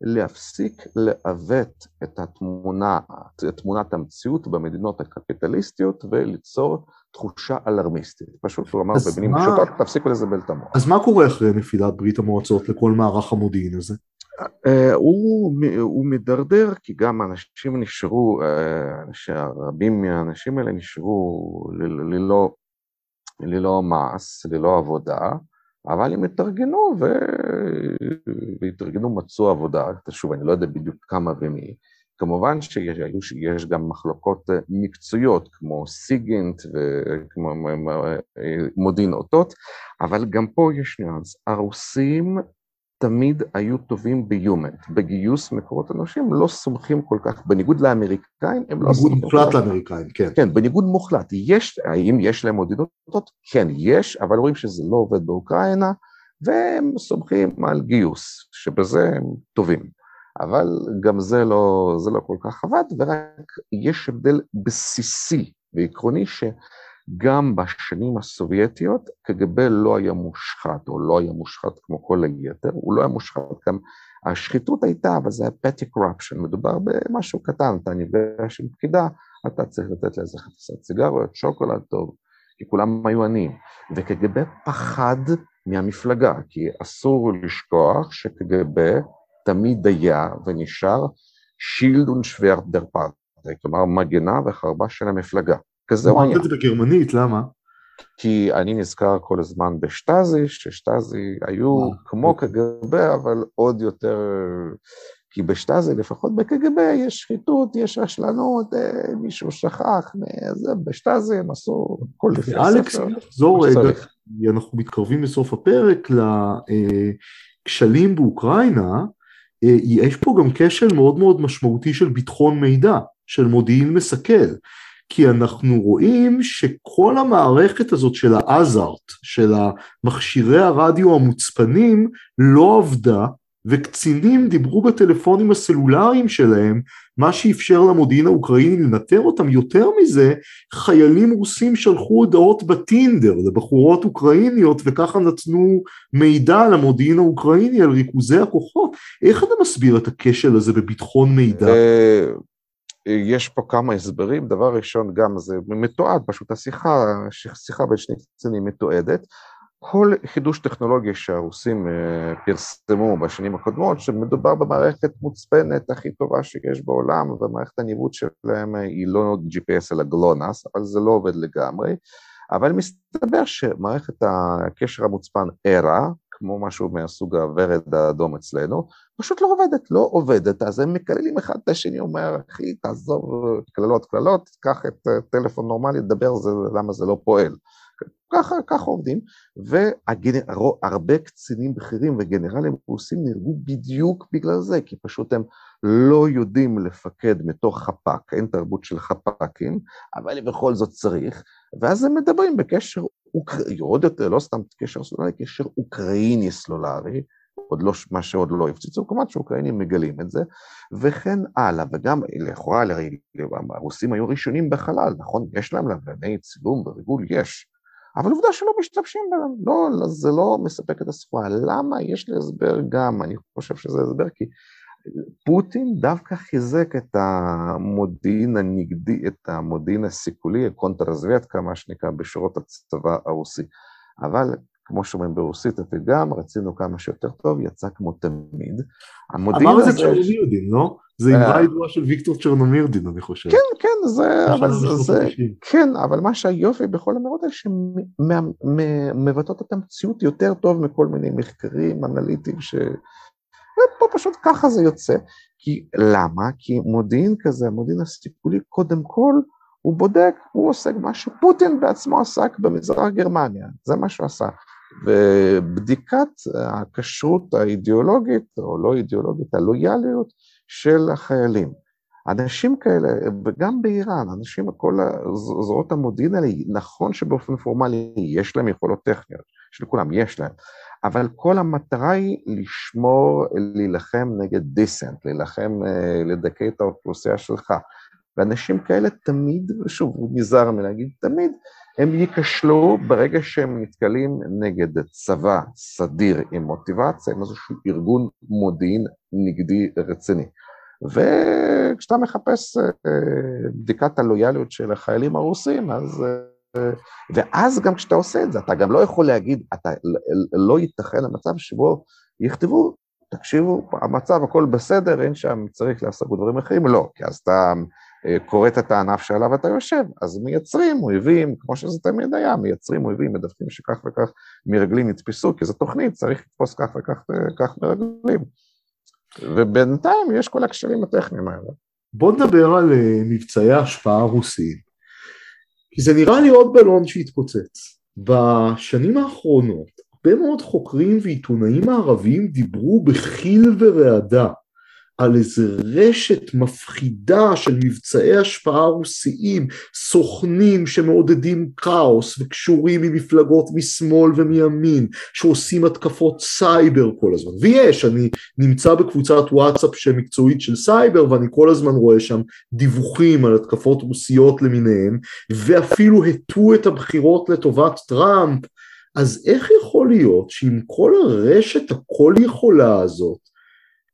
להפסיק לעוות את התמונה, את תמונת המציאות במדינות הקפיטליסטיות וליצור תחושה אלרמיסטית. פשוט הוא אמר במילים. פשוטות, תפסיקו לזבל את המוח. אז מה קורה אחרי נפילת ברית המועצות לכל מערך המודיעין הזה? Uh, הוא, הוא מדרדר כי גם אנשים נשארו, uh, שרבים מהאנשים האלה נשארו ללא, ללא מעש, ללא עבודה, אבל הם התארגנו ו... והתארגנו, מצאו עבודה, שוב, אני לא יודע בדיוק כמה ומי. כמובן שיש גם מחלוקות מקצועיות כמו סיגינט וכמו מודיעין אותות, אבל גם פה יש ניואנס. הרוסים תמיד היו טובים ביומנט, בגיוס מקורות אנושי, לא סומכים כל כך, בניגוד לאמריקאים, הם לא סומכים. בניגוד מוחלט לאמריקאים, כן. כן, בניגוד מוחלט. יש, האם יש להם מודיעינות? כן, יש, אבל רואים שזה לא עובד באוקראינה, והם סומכים על גיוס, שבזה הם טובים. אבל גם זה לא, זה לא כל כך עבד, ורק יש הבדל בסיסי ועקרוני, ש... גם בשנים הסובייטיות קג"ב לא היה מושחת, או לא היה מושחת כמו כל היתר, הוא לא היה מושחת גם, השחיתות הייתה, אבל זה היה petty corruption, מדובר במשהו קטן, אתה נפגש עם פקידה, אתה צריך לתת לאיזה חפיסת סיגריות, שוקולד טוב, כי כולם היו עניים. וקג"ב פחד מהמפלגה, כי אסור לשכוח שקג"ב תמיד היה ונשאר שילד ונשוורט דר כלומר מגנה וחרבה של המפלגה. כזה הוא היה. אמרת את זה בגרמנית, למה? כי אני נזכר כל הזמן בשטאזי, ששטאזי היו אה, כמו. קג"ב, אבל עוד יותר... כי בשטאזי, לפחות בקג"ב, יש שחיתות, יש רשלנות, אה, מישהו שכח, זה, בשטאזי הם עשו כל לפי הספר. אלכס, נחזור רגע, אנחנו מתקרבים לסוף הפרק לכשלים באוקראינה, אה, יש פה גם כשל מאוד מאוד משמעותי של ביטחון מידע, של מודיעין מסכל. כי אנחנו רואים שכל המערכת הזאת של האזארט, של המכשירי הרדיו המוצפנים, לא עבדה, וקצינים דיברו בטלפונים הסלולריים שלהם, מה שאפשר למודיעין האוקראיני לנטר אותם. יותר מזה, חיילים רוסים שלחו הודעות בטינדר לבחורות אוקראיניות, וככה נתנו מידע למודיעין האוקראיני על ריכוזי הכוחות. איך אתה מסביר את הכשל הזה בביטחון מידע? אה, יש פה כמה הסברים, דבר ראשון גם זה מתועד, פשוט השיחה, שיחה בין שני קצינים מתועדת. כל חידוש טכנולוגי שהרוסים אה, פרסמו בשנים הקודמות, שמדובר במערכת מוצפנת הכי טובה שיש בעולם, ומערכת הניווט שלהם היא לא GPS אלא גלונס, אבל זה לא עובד לגמרי. אבל מסתבר שמערכת הקשר המוצפן ERA, כמו משהו מהסוג הוורד האדום אצלנו, פשוט לא עובדת, לא עובדת, אז הם מקללים אחד את השני, אומר, אחי, תעזוב קללות קללות, קח את טלפון נורמלי, תדבר זה, למה זה לא פועל. ככה, ככה עובדים, והרבה קצינים בכירים וגנרלים רוסים נהרגו בדיוק בגלל זה, כי פשוט הם לא יודעים לפקד מתוך חפ"ק, אין תרבות של חפ"קים, אבל בכל זאת צריך, ואז הם מדברים בקשר אוקראיני, עוד יותר, לא סתם קשר סלולרי, קשר אוקראיני סלולרי, עוד לא, מה שעוד לא הפציצו, כמובן שאוקראינים מגלים את זה, וכן הלאה, וגם לכאורה, הרוסים היו ראשונים בחלל, נכון? יש להם לווייני צילום וריגול, יש, אבל עובדה שלא משתמשים בהם, לא, זה לא מספק את הסחורה. למה? יש לי הסבר גם, אני חושב שזה הסבר, כי פוטין דווקא חיזק את המודיעין הנגדי, את המודיעין הסיכולי, הקונטרזוויאטקה, מה שנקרא, בשורות הצבא הרוסי. אבל כמו שאומרים ברוסית, הפתגם, רצינו כמה שיותר טוב, יצא כמו תמיד. המודיעין. אמר את זה צ'רנומירדין, לא? זה אמרה אה. ידועה של ויקטור צ'רנומירדין, אני חושב. כן, כן, זה... אבל זה... כן, אבל מה שהיופי בכל המרות האלה, שמבטאות את המציאות יותר טוב מכל מיני מחקרים אנליטיים ש... ופה פשוט ככה זה יוצא. כי למה? כי מודיעין כזה, המודיעין הסיכולי, קודם כל, הוא בודק, הוא עוסק מה שפוטין בעצמו עסק במזרח גרמניה, זה מה שהוא עשה. ובדיקת הכשרות האידיאולוגית, או לא אידיאולוגית, הלויאליות של החיילים. אנשים כאלה, וגם באיראן, אנשים, כל זרועות המודיעין האלה, נכון שבאופן פורמלי יש להם יכולות טכניות, שלכולם יש להם, אבל כל המטרה היא לשמור, להילחם נגד דיסנט, להילחם, אה, לדכא את האוכלוסייה שלך. ואנשים כאלה תמיד, שוב, הוא נזהר מלהגיד תמיד, הם ייכשלו ברגע שהם נתקלים נגד צבא סדיר עם מוטיבציה, עם איזשהו ארגון מודיעין נגדי רציני. וכשאתה מחפש אה, בדיקת הלויאליות של החיילים הרוסים, אז... אה, ואז גם כשאתה עושה את זה, אתה גם לא יכול להגיד, אתה לא ייתכן למצב שבו יכתבו, תקשיבו, המצב הכל בסדר, אין שם צריך לעסוק בדברים אחרים, לא, כי אז אתה אה, כורת את הענף שעליו אתה יושב, אז מייצרים אויבים, כמו שזה תמיד היה, מייצרים אויבים, מדווחים שכך וכך מרגלים נתפסו, כי זו תוכנית, צריך לתפוס כך וכך כך מרגלים. ובינתיים יש כל הקשרים הטכניים האלה. בוא נדבר על אה, מבצעי ההשפעה הרוסיים, כי זה נראה לי עוד בלון שהתפוצץ. בשנים האחרונות הרבה מאוד חוקרים ועיתונאים הערביים דיברו בחיל ורעדה על איזה רשת מפחידה של מבצעי השפעה רוסיים, סוכנים שמעודדים כאוס וקשורים ממפלגות משמאל ומימין, שעושים התקפות סייבר כל הזמן. ויש, אני נמצא בקבוצת וואטסאפ שמקצועית של סייבר ואני כל הזמן רואה שם דיווחים על התקפות רוסיות למיניהם, ואפילו הטו את הבחירות לטובת טראמפ. אז איך יכול להיות שעם כל הרשת הכל יכולה הזאת,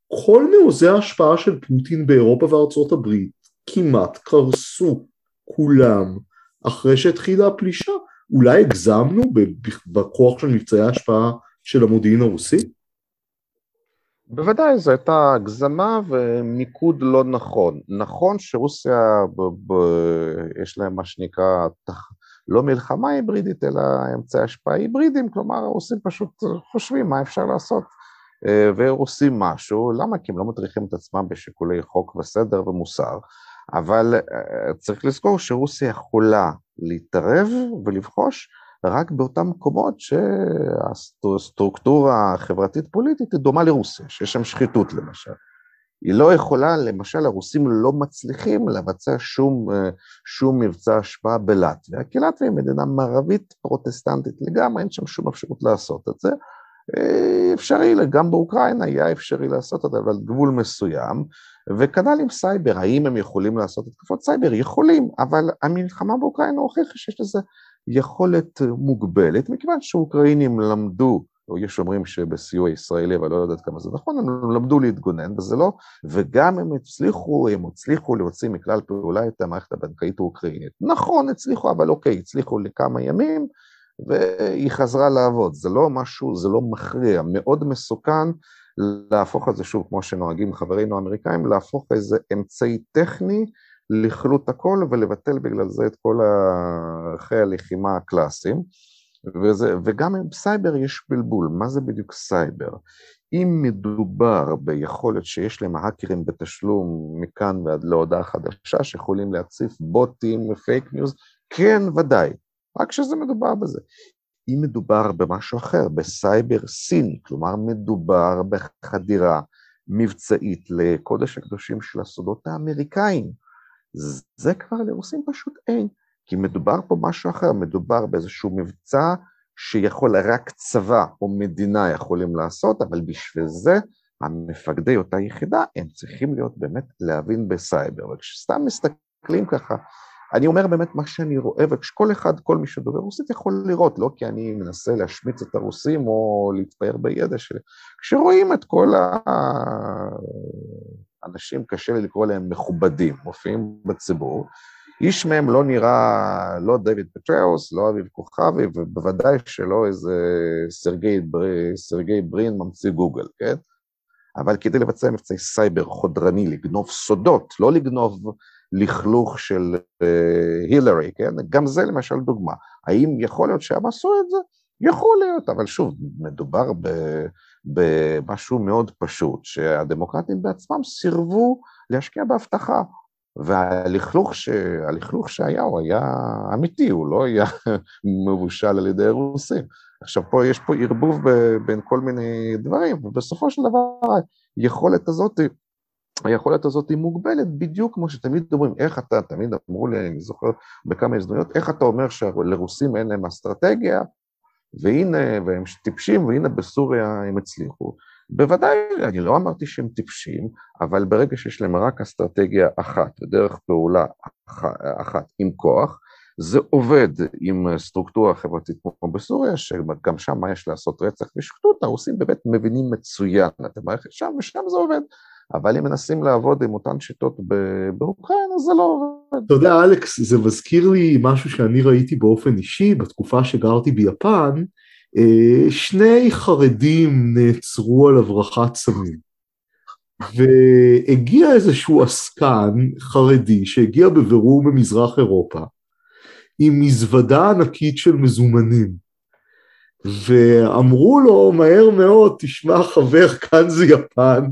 כל מעוזי ההשפעה של פוטין באירופה וארצות הברית כמעט קרסו כולם אחרי שהתחילה הפלישה. אולי הגזמנו בכוח של מבצעי ההשפעה של המודיעין הרוסי? בוודאי, זו הייתה הגזמה ומיקוד לא נכון. נכון שרוסיה, ב- ב- יש להם מה שנקרא, תח... לא מלחמה היברידית, אלא אמצעי השפעה היברידיים, כלומר הרוסים פשוט חושבים מה אפשר לעשות. אה, ועושים משהו, למה? כי הם לא מטריחים את עצמם בשיקולי חוק וסדר ומוסר, אבל אה, צריך לזכור שרוסיה יכולה להתערב ולבחוש רק באותם מקומות שהסטרוקטורה החברתית-פוליטית היא דומה לרוסיה, שיש שם שחיתות למשל. היא לא יכולה, למשל הרוסים לא מצליחים לבצע שום, אה, שום מבצע השפעה בלטביה, כי לטביה היא מדינה מערבית פרוטסטנטית לגמרי, אין שם שום אפשרות לעשות את זה, אפשרי, גם באוקראינה היה אפשרי לעשות את זה, אבל גבול מסוים, וכנ"ל עם סייבר, האם הם יכולים לעשות התקפות סייבר? יכולים, אבל המלחמה באוקראינה הוכיחה שיש לזה יכולת מוגבלת, מכיוון שאוקראינים למדו, או יש אומרים שבסיוע ישראלי, אבל לא יודעת כמה זה נכון, הם למדו להתגונן, וזה לא, וגם הם הצליחו, הם הצליחו להוציא מכלל פעולה את המערכת הבנקאית האוקראינית. נכון, הצליחו, אבל אוקיי, הצליחו לכמה ימים, והיא חזרה לעבוד. זה לא משהו, זה לא מכריע, מאוד מסוכן להפוך את זה, שוב, כמו שנוהגים חברינו האמריקאים, להפוך איזה אמצעי טכני לכלות הכל ולבטל בגלל זה את כל ערכי הלחימה הקלאסיים. וזה, וגם עם סייבר יש בלבול, מה זה בדיוק סייבר? אם מדובר ביכולת שיש להם האקרים בתשלום מכאן ועד להודעה חדשה, שיכולים להציף בוטים ופייק ניוז, כן, ודאי. רק שזה מדובר בזה. אם מדובר במשהו אחר, בסייבר סיני, כלומר מדובר בחדירה מבצעית לקודש הקדושים של הסודות האמריקאים, זה כבר לרוסים פשוט אין, כי מדובר פה משהו אחר, מדובר באיזשהו מבצע שיכול רק צבא או מדינה יכולים לעשות, אבל בשביל זה המפקדי אותה יחידה, הם צריכים להיות באמת להבין בסייבר, וכשסתם מסתכלים ככה אני אומר באמת מה שאני רואה, וכשכל אחד, כל מי שדובר רוסית יכול לראות, לא כי אני מנסה להשמיץ את הרוסים או להתפאר בידע שלי, כשרואים את כל האנשים, קשה לי לקרוא להם מכובדים, מופיעים בציבור, איש מהם לא נראה, לא דויד פטראוס, לא אביב כוכבי, ובוודאי שלא איזה סרגי, סרגי ברין ממציא גוגל, כן? אבל כדי לבצע מבצעי סייבר חודרני, לגנוב סודות, לא לגנוב לכלוך של אה, הילרי, כן? גם זה למשל דוגמה. האם יכול להיות שהם עשו את זה? יכול להיות, אבל שוב, מדובר במשהו מאוד פשוט, שהדמוקרטים בעצמם סירבו להשקיע באבטחה. והלכלוך, ש... שהיה הוא היה אמיתי, הוא לא היה מבושל על ידי רוסים. עכשיו פה יש פה ערבוב בין כל מיני דברים, ובסופו של דבר היכולת הזאת היכולת הזאת היא מוגבלת, בדיוק כמו שתמיד אומרים, איך אתה, תמיד אמרו לי, אני זוכר בכמה הזדמנויות, איך אתה אומר שלרוסים אין להם אסטרטגיה, והנה, והם טיפשים, והנה בסוריה הם הצליחו. בוודאי, אני לא אמרתי שהם טיפשים, אבל ברגע שיש להם רק אסטרטגיה אחת, ודרך פעולה אחת עם כוח, זה עובד עם סטרוקטורה חברתית כמו בסוריה, שגם שם מה יש לעשות רצח ושחיתות, הרוסים באמת מבינים מצוין את המערכת שם, ושם זה עובד. אבל אם מנסים לעבוד עם אותן שיטות באוקראינה, זה לא עובד. אתה יודע, אלכס, זה מזכיר לי משהו שאני ראיתי באופן אישי, בתקופה שגרתי ביפן, אה, שני חרדים נעצרו על הברחת סמים. והגיע איזשהו עסקן חרדי שהגיע בבירור ממזרח אירופה עם מזוודה ענקית של מזומנים ואמרו לו מהר מאוד, תשמע חבר, כאן זה יפן,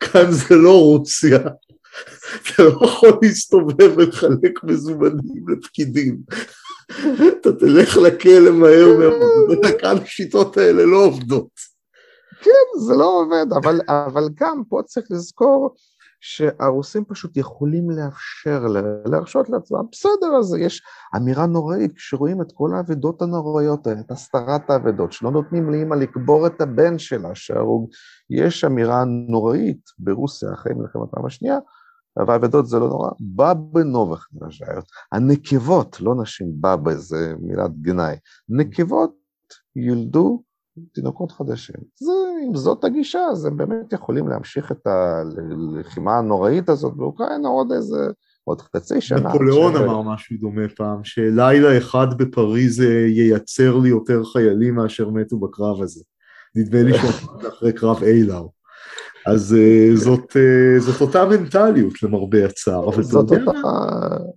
כאן זה לא רוסיה, אתה לא יכול להסתובב ולחלק מזומנים לפקידים, אתה תלך לכלא מהר מאוד, כאן השיטות האלה לא עובדות. כן, זה לא עובד, אבל, אבל גם פה צריך לזכור שהרוסים פשוט יכולים לאפשר, להרשות לעצמם, בסדר, אז יש אמירה נוראית, כשרואים את כל האבדות הנוראיות האלה, את הסתרת האבדות, שלא נותנים לאמא לקבור את הבן שלה שהרוג, יש אמירה נוראית ברוסיה אחרי מלחמת העולם השנייה, והאבדות זה לא נורא, בבא נובח נרז'איות, הנקבות, לא נשים בבא, זה מילת גנאי, נקבות ילדו תינוקות חדשים. זה, אם זאת הגישה, אז הם באמת יכולים להמשיך את הלחימה הנוראית הזאת באוקראינה עוד איזה, עוד חצי שנה. נפוליאון. אמר משהו דומה פעם, שלילה אחד בפריז אה, ייצר לי יותר חיילים מאשר מתו בקרב הזה. נדמה לי שהוא אחרי קרב אילאו. אז uh, זאת, uh, זאת אותה מנטליות למרבה הצער, אבל זאת, אותה,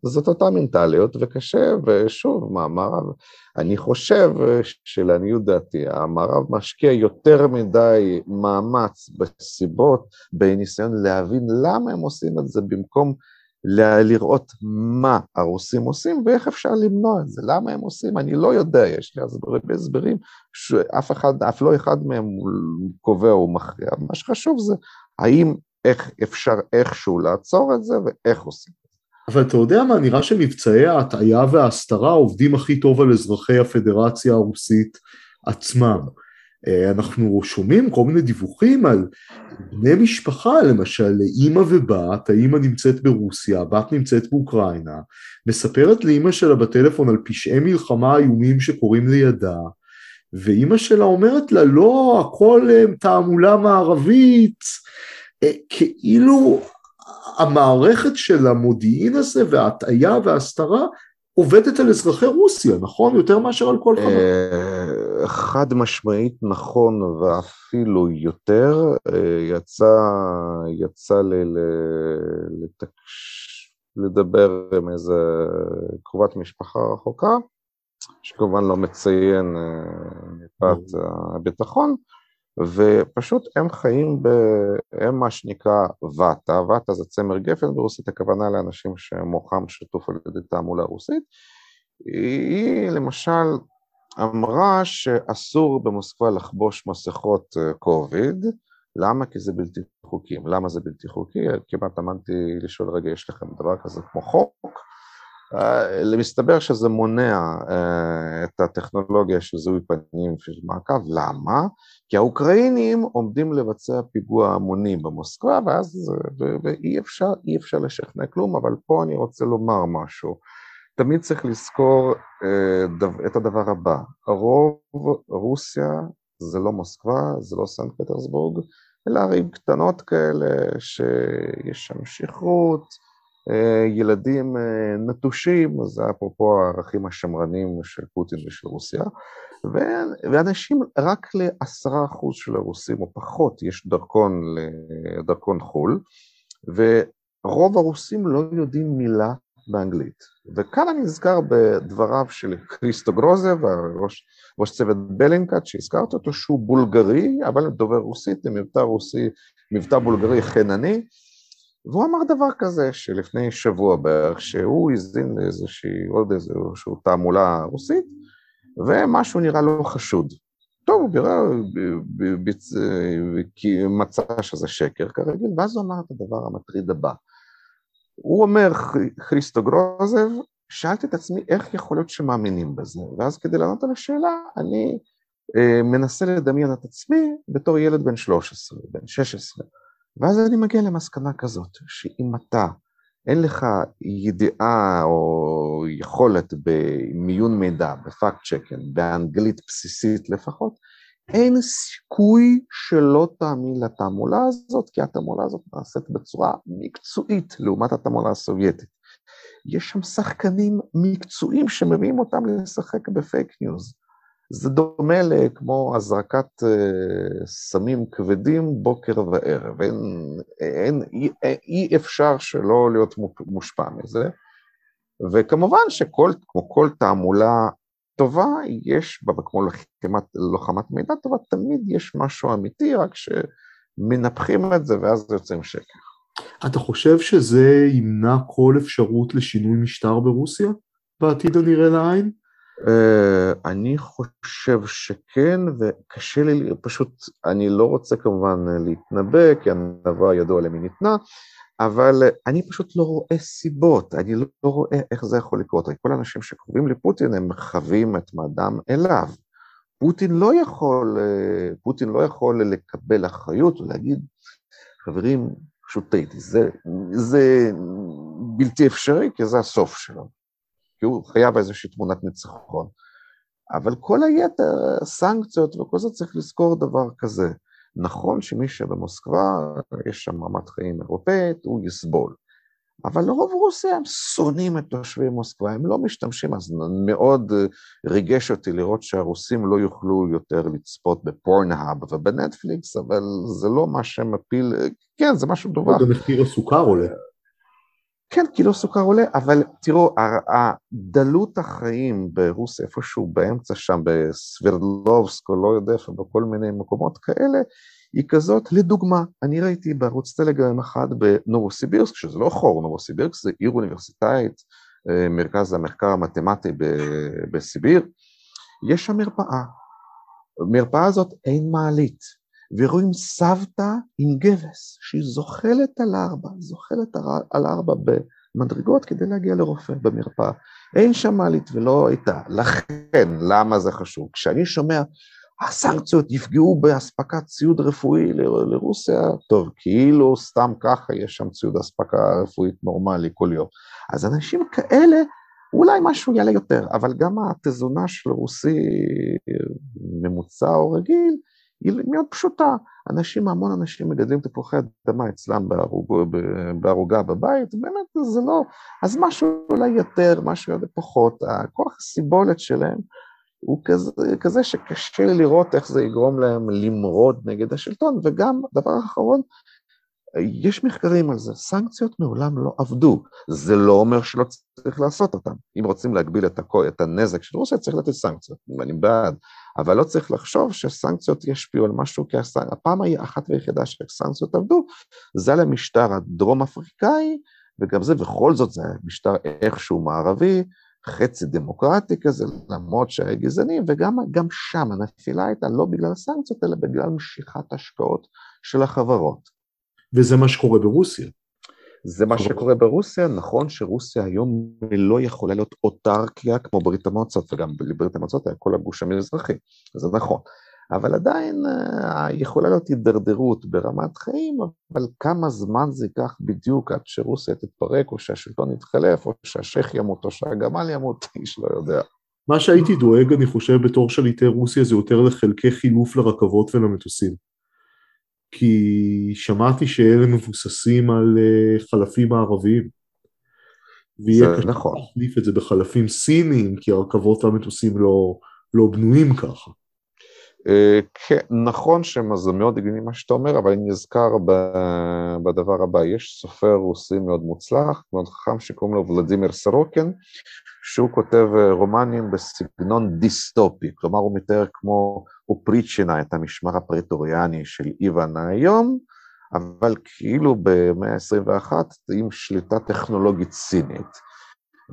זאת אותה מנטליות וקשה, ושוב, מאמר, אני חושב שלעניות דעתי, המערב משקיע יותר מדי מאמץ בסיבות, בניסיון להבין למה הם עושים את זה במקום לראות מה הרוסים עושים ואיך אפשר למנוע את זה, למה הם עושים, אני לא יודע, יש לי הרבה הסברים שאף אחד, אף לא אחד מהם קובע או מכריע, מה שחשוב זה האם איך אפשר איכשהו לעצור את זה ואיך עושים את זה. אבל אתה יודע מה, נראה שמבצעי ההטעיה וההסתרה עובדים הכי טוב על אזרחי הפדרציה הרוסית עצמם. אה, אנחנו שומעים כל מיני דיווחים על בני משפחה, למשל אימא ובת, האימא נמצאת ברוסיה, הבת נמצאת באוקראינה, מספרת לאימא שלה בטלפון על פשעי מלחמה איומים שקורים לידה, ואימא שלה אומרת לה לא, הכל אה, תעמולה מערבית, אה, כאילו המערכת של המודיעין הזה וההטעיה וההסתרה עובדת על אזרחי רוסיה, נכון? יותר מאשר על כל חבר. חד משמעית נכון ואפילו יותר. אה, יצא, יצא לי לתקש... לדבר עם איזה קרובת משפחה רחוקה, שכמובן לא מציין אה, מפאת הביטחון, ופשוט הם חיים, ב... הם מה שנקרא ואטה, ואטה זה צמר גפן ברוסית, הכוונה לאנשים שמוחם שטוף על ידי תעמולה רוסית. היא למשל אמרה שאסור במוסקבה לחבוש מסכות קוביד, למה? כי זה בלתי חוקי. למה זה בלתי חוקי? כמעט אמרתי לשאול, רגע, יש לכם דבר כזה כמו חוק? אה, מסתבר שזה מונע אה, את הטכנולוגיה של זיהוי פנים של מעקב, למה? כי האוקראינים עומדים לבצע פיגוע המוני במוסקבה, ואז, ואי אפשר, אפשר לשכנע כלום, אבל פה אני רוצה לומר משהו. תמיד צריך לזכור אה, את הדבר הבא, רוב רוסיה זה לא מוסקבה, זה לא סנט פטרסבורג, אלא ערים קטנות כאלה שיש שם שכרות, אה, ילדים אה, נטושים, זה אפרופו הערכים השמרנים של פוטין ושל רוסיה, ואנשים, רק לעשרה אחוז של הרוסים או פחות יש דרכון, דרכון חו"ל, ורוב הרוסים לא יודעים מילה באנגלית. וכאן אני נזכר בדבריו של קריסטו גרוזב, ראש, ראש צוות בלינקאט, שהזכרת אותו, שהוא בולגרי, אבל דובר רוסית, עם מבטא רוסי, מבטא בולגרי חינני, והוא אמר דבר כזה, שלפני שבוע בערך, שהוא הזין לאיזושהי, עוד איזושהי תעמולה רוסית, ומשהו נראה לו חשוד. טוב, הוא בירר, מצא שזה שקר כרגיל, ואז הוא אמר את הדבר המטריד הבא. הוא אומר, חריסטו גרוזב, שאלתי את עצמי איך יכול להיות שמאמינים בזה, ואז כדי לענות על השאלה, אני אה, מנסה לדמיין את עצמי בתור ילד בן 13, בן 16, ואז אני מגיע למסקנה כזאת, שאם אתה אין לך ידיעה או יכולת במיון מידע, בפאקט צ'קן, באנגלית בסיסית לפחות, אין סיכוי שלא תאמין לתעמולה הזאת, כי התעמולה הזאת נעשית בצורה מקצועית לעומת התעמולה הסובייטית. יש שם שחקנים מקצועיים שמביאים אותם לשחק בפייק ניוז. זה דומה לכמו הזרקת אה, סמים כבדים בוקר וערב, אין, אין, אי, אי אפשר שלא להיות מושפע מזה, וכמובן שכל, כמו כל תעמולה טובה, יש בה, כמו לוחמת, לוחמת מידע טובה, תמיד יש משהו אמיתי, רק שמנפחים את זה ואז יוצאים שקר. אתה חושב שזה ימנע כל אפשרות לשינוי משטר ברוסיה בעתיד הנראה לעין? Uh, אני חושב שכן, וקשה לי, פשוט, אני לא רוצה כמובן להתנבא, כי הנבואה ידוע למי ניתנה, אבל אני פשוט לא רואה סיבות, אני לא רואה איך זה יכול לקרות. כל האנשים שקרובים לפוטין הם חווים את מעדם אליו. פוטין לא יכול, אה, פוטין לא יכול לקבל אחריות ולהגיד, חברים, פשוט טעיתי, זה, זה בלתי אפשרי, כי זה הסוף שלו. כי הוא חייב איזושהי תמונת ניצחון. אבל כל היתר, סנקציות וכל זה, צריך לזכור דבר כזה. נכון שמי שבמוסקבה, יש שם רמת חיים אירופאית, הוא יסבול. אבל לרוב רוסיה הם שונאים את תושבי מוסקבה, הם לא משתמשים, אז מאוד ריגש אותי לראות שהרוסים לא יוכלו יותר לצפות בפורנהאב ובנטפליקס, אבל זה לא מה שמפיל, כן, זה משהו דובר. מחיר הסוכר עולה. כן, קילו סוכר עולה, אבל תראו, דלות החיים ברוסיה, איפשהו באמצע שם, בסברדלובסק, או לא יודע איפה, בכל מיני מקומות כאלה, היא כזאת, לדוגמה, אני ראיתי בערוץ טלגרם אחד בנובוסיבירסק, שזה לא חור, נובוסיבירסק זה עיר אוניברסיטאית, אה, מרכז המחקר המתמטי בסיביר, יש שם מרפאה. במרפאה הזאת אין מעלית, ורואים סבתא עם גבס, שהיא זוחלת על ארבע, זוחלת על ארבע במדרגות כדי להגיע לרופא במרפאה. אין שם מעלית ולא הייתה. לכן, למה זה חשוב? כשאני שומע, הסנקציות יפגעו באספקת ציוד רפואי לרוסיה, טוב, כאילו סתם ככה יש שם ציוד אספקה רפואית נורמלי כל יום. אז אנשים כאלה, אולי משהו יעלה יותר, אבל גם התזונה של רוסי ממוצע או רגיל, היא מאוד פשוטה. אנשים, המון אנשים מגדלים תפוחי אדמה אצלם בערוגה בבית, באמת זה לא, אז משהו אולי יותר, משהו יותר פחות, הכוח הסיבולת שלהם הוא כזה, כזה שקשה לי לראות איך זה יגרום להם למרוד נגד השלטון, וגם, דבר אחרון, יש מחקרים על זה, סנקציות מעולם לא עבדו, זה לא אומר שלא צריך לעשות אותן. אם רוצים להגביל את, הכו, את הנזק של רוסיה, צריך לתת סנקציות, אני בעד, אבל לא צריך לחשוב שסנקציות ישפיעו על משהו, כי הפעם האחת והיחידה שסנקציות עבדו, זה על המשטר הדרום אפריקאי, וגם זה, בכל זאת זה משטר איכשהו מערבי, חצי דמוקרטי כזה, למרות שהיה גזעני, וגם שם הנפילה הייתה לא בגלל הסנקציות, אלא בגלל משיכת השקעות של החברות. וזה מה שקורה ברוסיה. זה מה שקורה ברוסיה, נכון שרוסיה היום לא יכולה להיות אוטרקיה כמו ברית המועצות, וגם בברית המועצות היה כל הגוש המזרחי, זה נכון. אבל עדיין אה, יכולה להיות הידרדרות ברמת חיים, אבל כמה זמן זה ייקח בדיוק עד שרוסיה תתפרק, או שהשלטון יתחלף, או שהשייח ימות, או שהגמל ימות, איש לא יודע. מה שהייתי דואג, אני חושב, בתור שליטי רוסיה, זה יותר לחלקי חילוף לרכבות ולמטוסים. כי שמעתי שאלה מבוססים על אה, חלפים מערביים. ויהיה קשה נכון. להחליף את זה בחלפים סינים, כי הרכבות והמטוסים לא, לא בנויים ככה. אה, כן, נכון שזה מאוד הגיוני מה שאתה אומר, אבל אני נזכר בדבר הבא, יש סופר רוסי מאוד מוצלח, מאוד חכם, שקוראים לו ולדימיר סרוקין, שהוא כותב אה, רומנים בסגנון דיסטופי, כלומר הוא מתאר כמו אופריצ'ינה את המשמר הפרטוריאני של איוון האיום, אבל כאילו במאה ה-21 עם שליטה טכנולוגית סינית.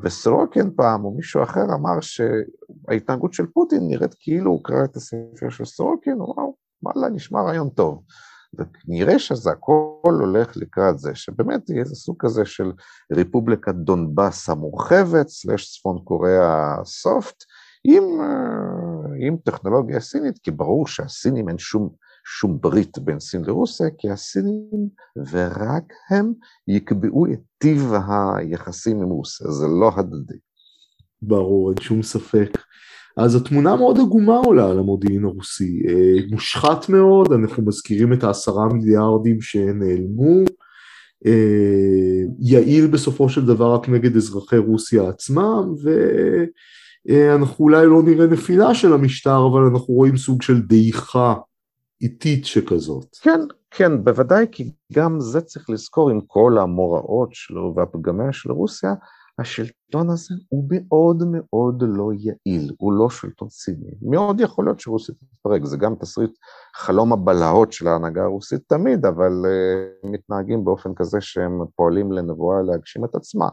וסרוקן פעם, או מישהו אחר אמר שההתנהגות של פוטין נראית כאילו הוא קרא את הספר של סרוקן, הוא אמר, וואלה, נשמע רעיון טוב. ונראה שזה הכל הולך לקראת זה, שבאמת יהיה איזה סוג כזה של רפובליקת דונבאס המורחבת, סלש צפון קוריאה סופט, עם, אה, עם טכנולוגיה סינית, כי ברור שהסינים אין שום, שום ברית בין סין לרוסיה, כי הסינים ורק הם יקבעו את טיב היחסים עם רוסיה, זה לא הדדי. ברור, אין שום ספק. אז התמונה מאוד עגומה עולה על המודיעין הרוסי, אה, מושחת מאוד, אנחנו מזכירים את העשרה מיליארדים שנעלמו, אה, יעיל בסופו של דבר רק נגד אזרחי רוסיה עצמם, ואנחנו אולי לא נראה נפילה של המשטר, אבל אנחנו רואים סוג של דעיכה איטית שכזאת. כן, כן, בוודאי, כי גם זה צריך לזכור עם כל המוראות שלו והפגמיה של רוסיה, השלטון הזה הוא מאוד מאוד לא יעיל, הוא לא שלטון סיני. מאוד יכול להיות שרוסיה תתפרק, זה גם תסריט חלום הבלהות של ההנהגה הרוסית תמיד, אבל uh, מתנהגים באופן כזה שהם פועלים לנבואה להגשים את עצמה.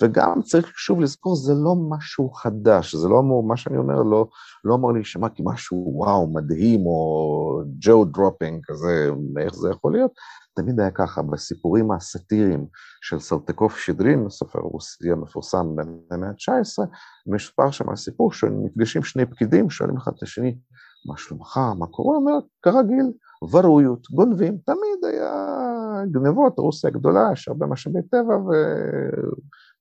וגם צריך שוב לזכור, זה לא משהו חדש, זה לא אמור, מה שאני אומר לא, לא אמור להישמע כמשהו וואו, מדהים, או jaw dropping כזה, איך זה יכול להיות, תמיד היה ככה, בסיפורים הסאטיריים של סלטיקוב שצ'דרין, הסופר הרוסי המפורסם במאה ה-19, מסופר שם הסיפור שנפגשים שני פקידים, שואלים אחד את השני, מה שלומך, מה קורה? אומר, כרגיל, воруют, גונבים, תמיד היה גנבות, רוסיה גדולה, יש הרבה משאבי טבע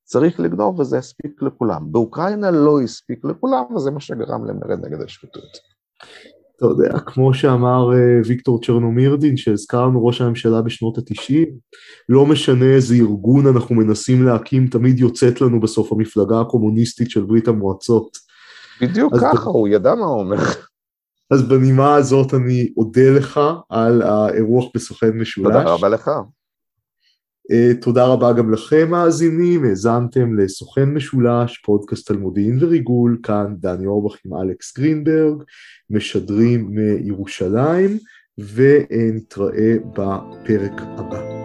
וצריך לגנוב וזה הספיק לכולם. באוקראינה לא הספיק לכולם וזה מה שגרם למרד נגד השחיתות. אתה יודע, כמו שאמר אה, ויקטור צ'רנומירדין, שהזכרנו ראש הממשלה בשנות התשעים, לא משנה איזה ארגון אנחנו מנסים להקים, תמיד יוצאת לנו בסוף המפלגה הקומוניסטית של ברית המועצות. בדיוק ככה, ב... הוא ידע מה הוא אומר. אז בנימה הזאת אני אודה לך על האירוח בסוכן משולש. תודה רבה לך. Uh, תודה רבה גם לכם מאזינים, האזנתם לסוכן משולש, פודקאסט על מודיעין וריגול, כאן דני אורבך עם אלכס גרינברג, משדרים מירושלים, ונתראה בפרק הבא.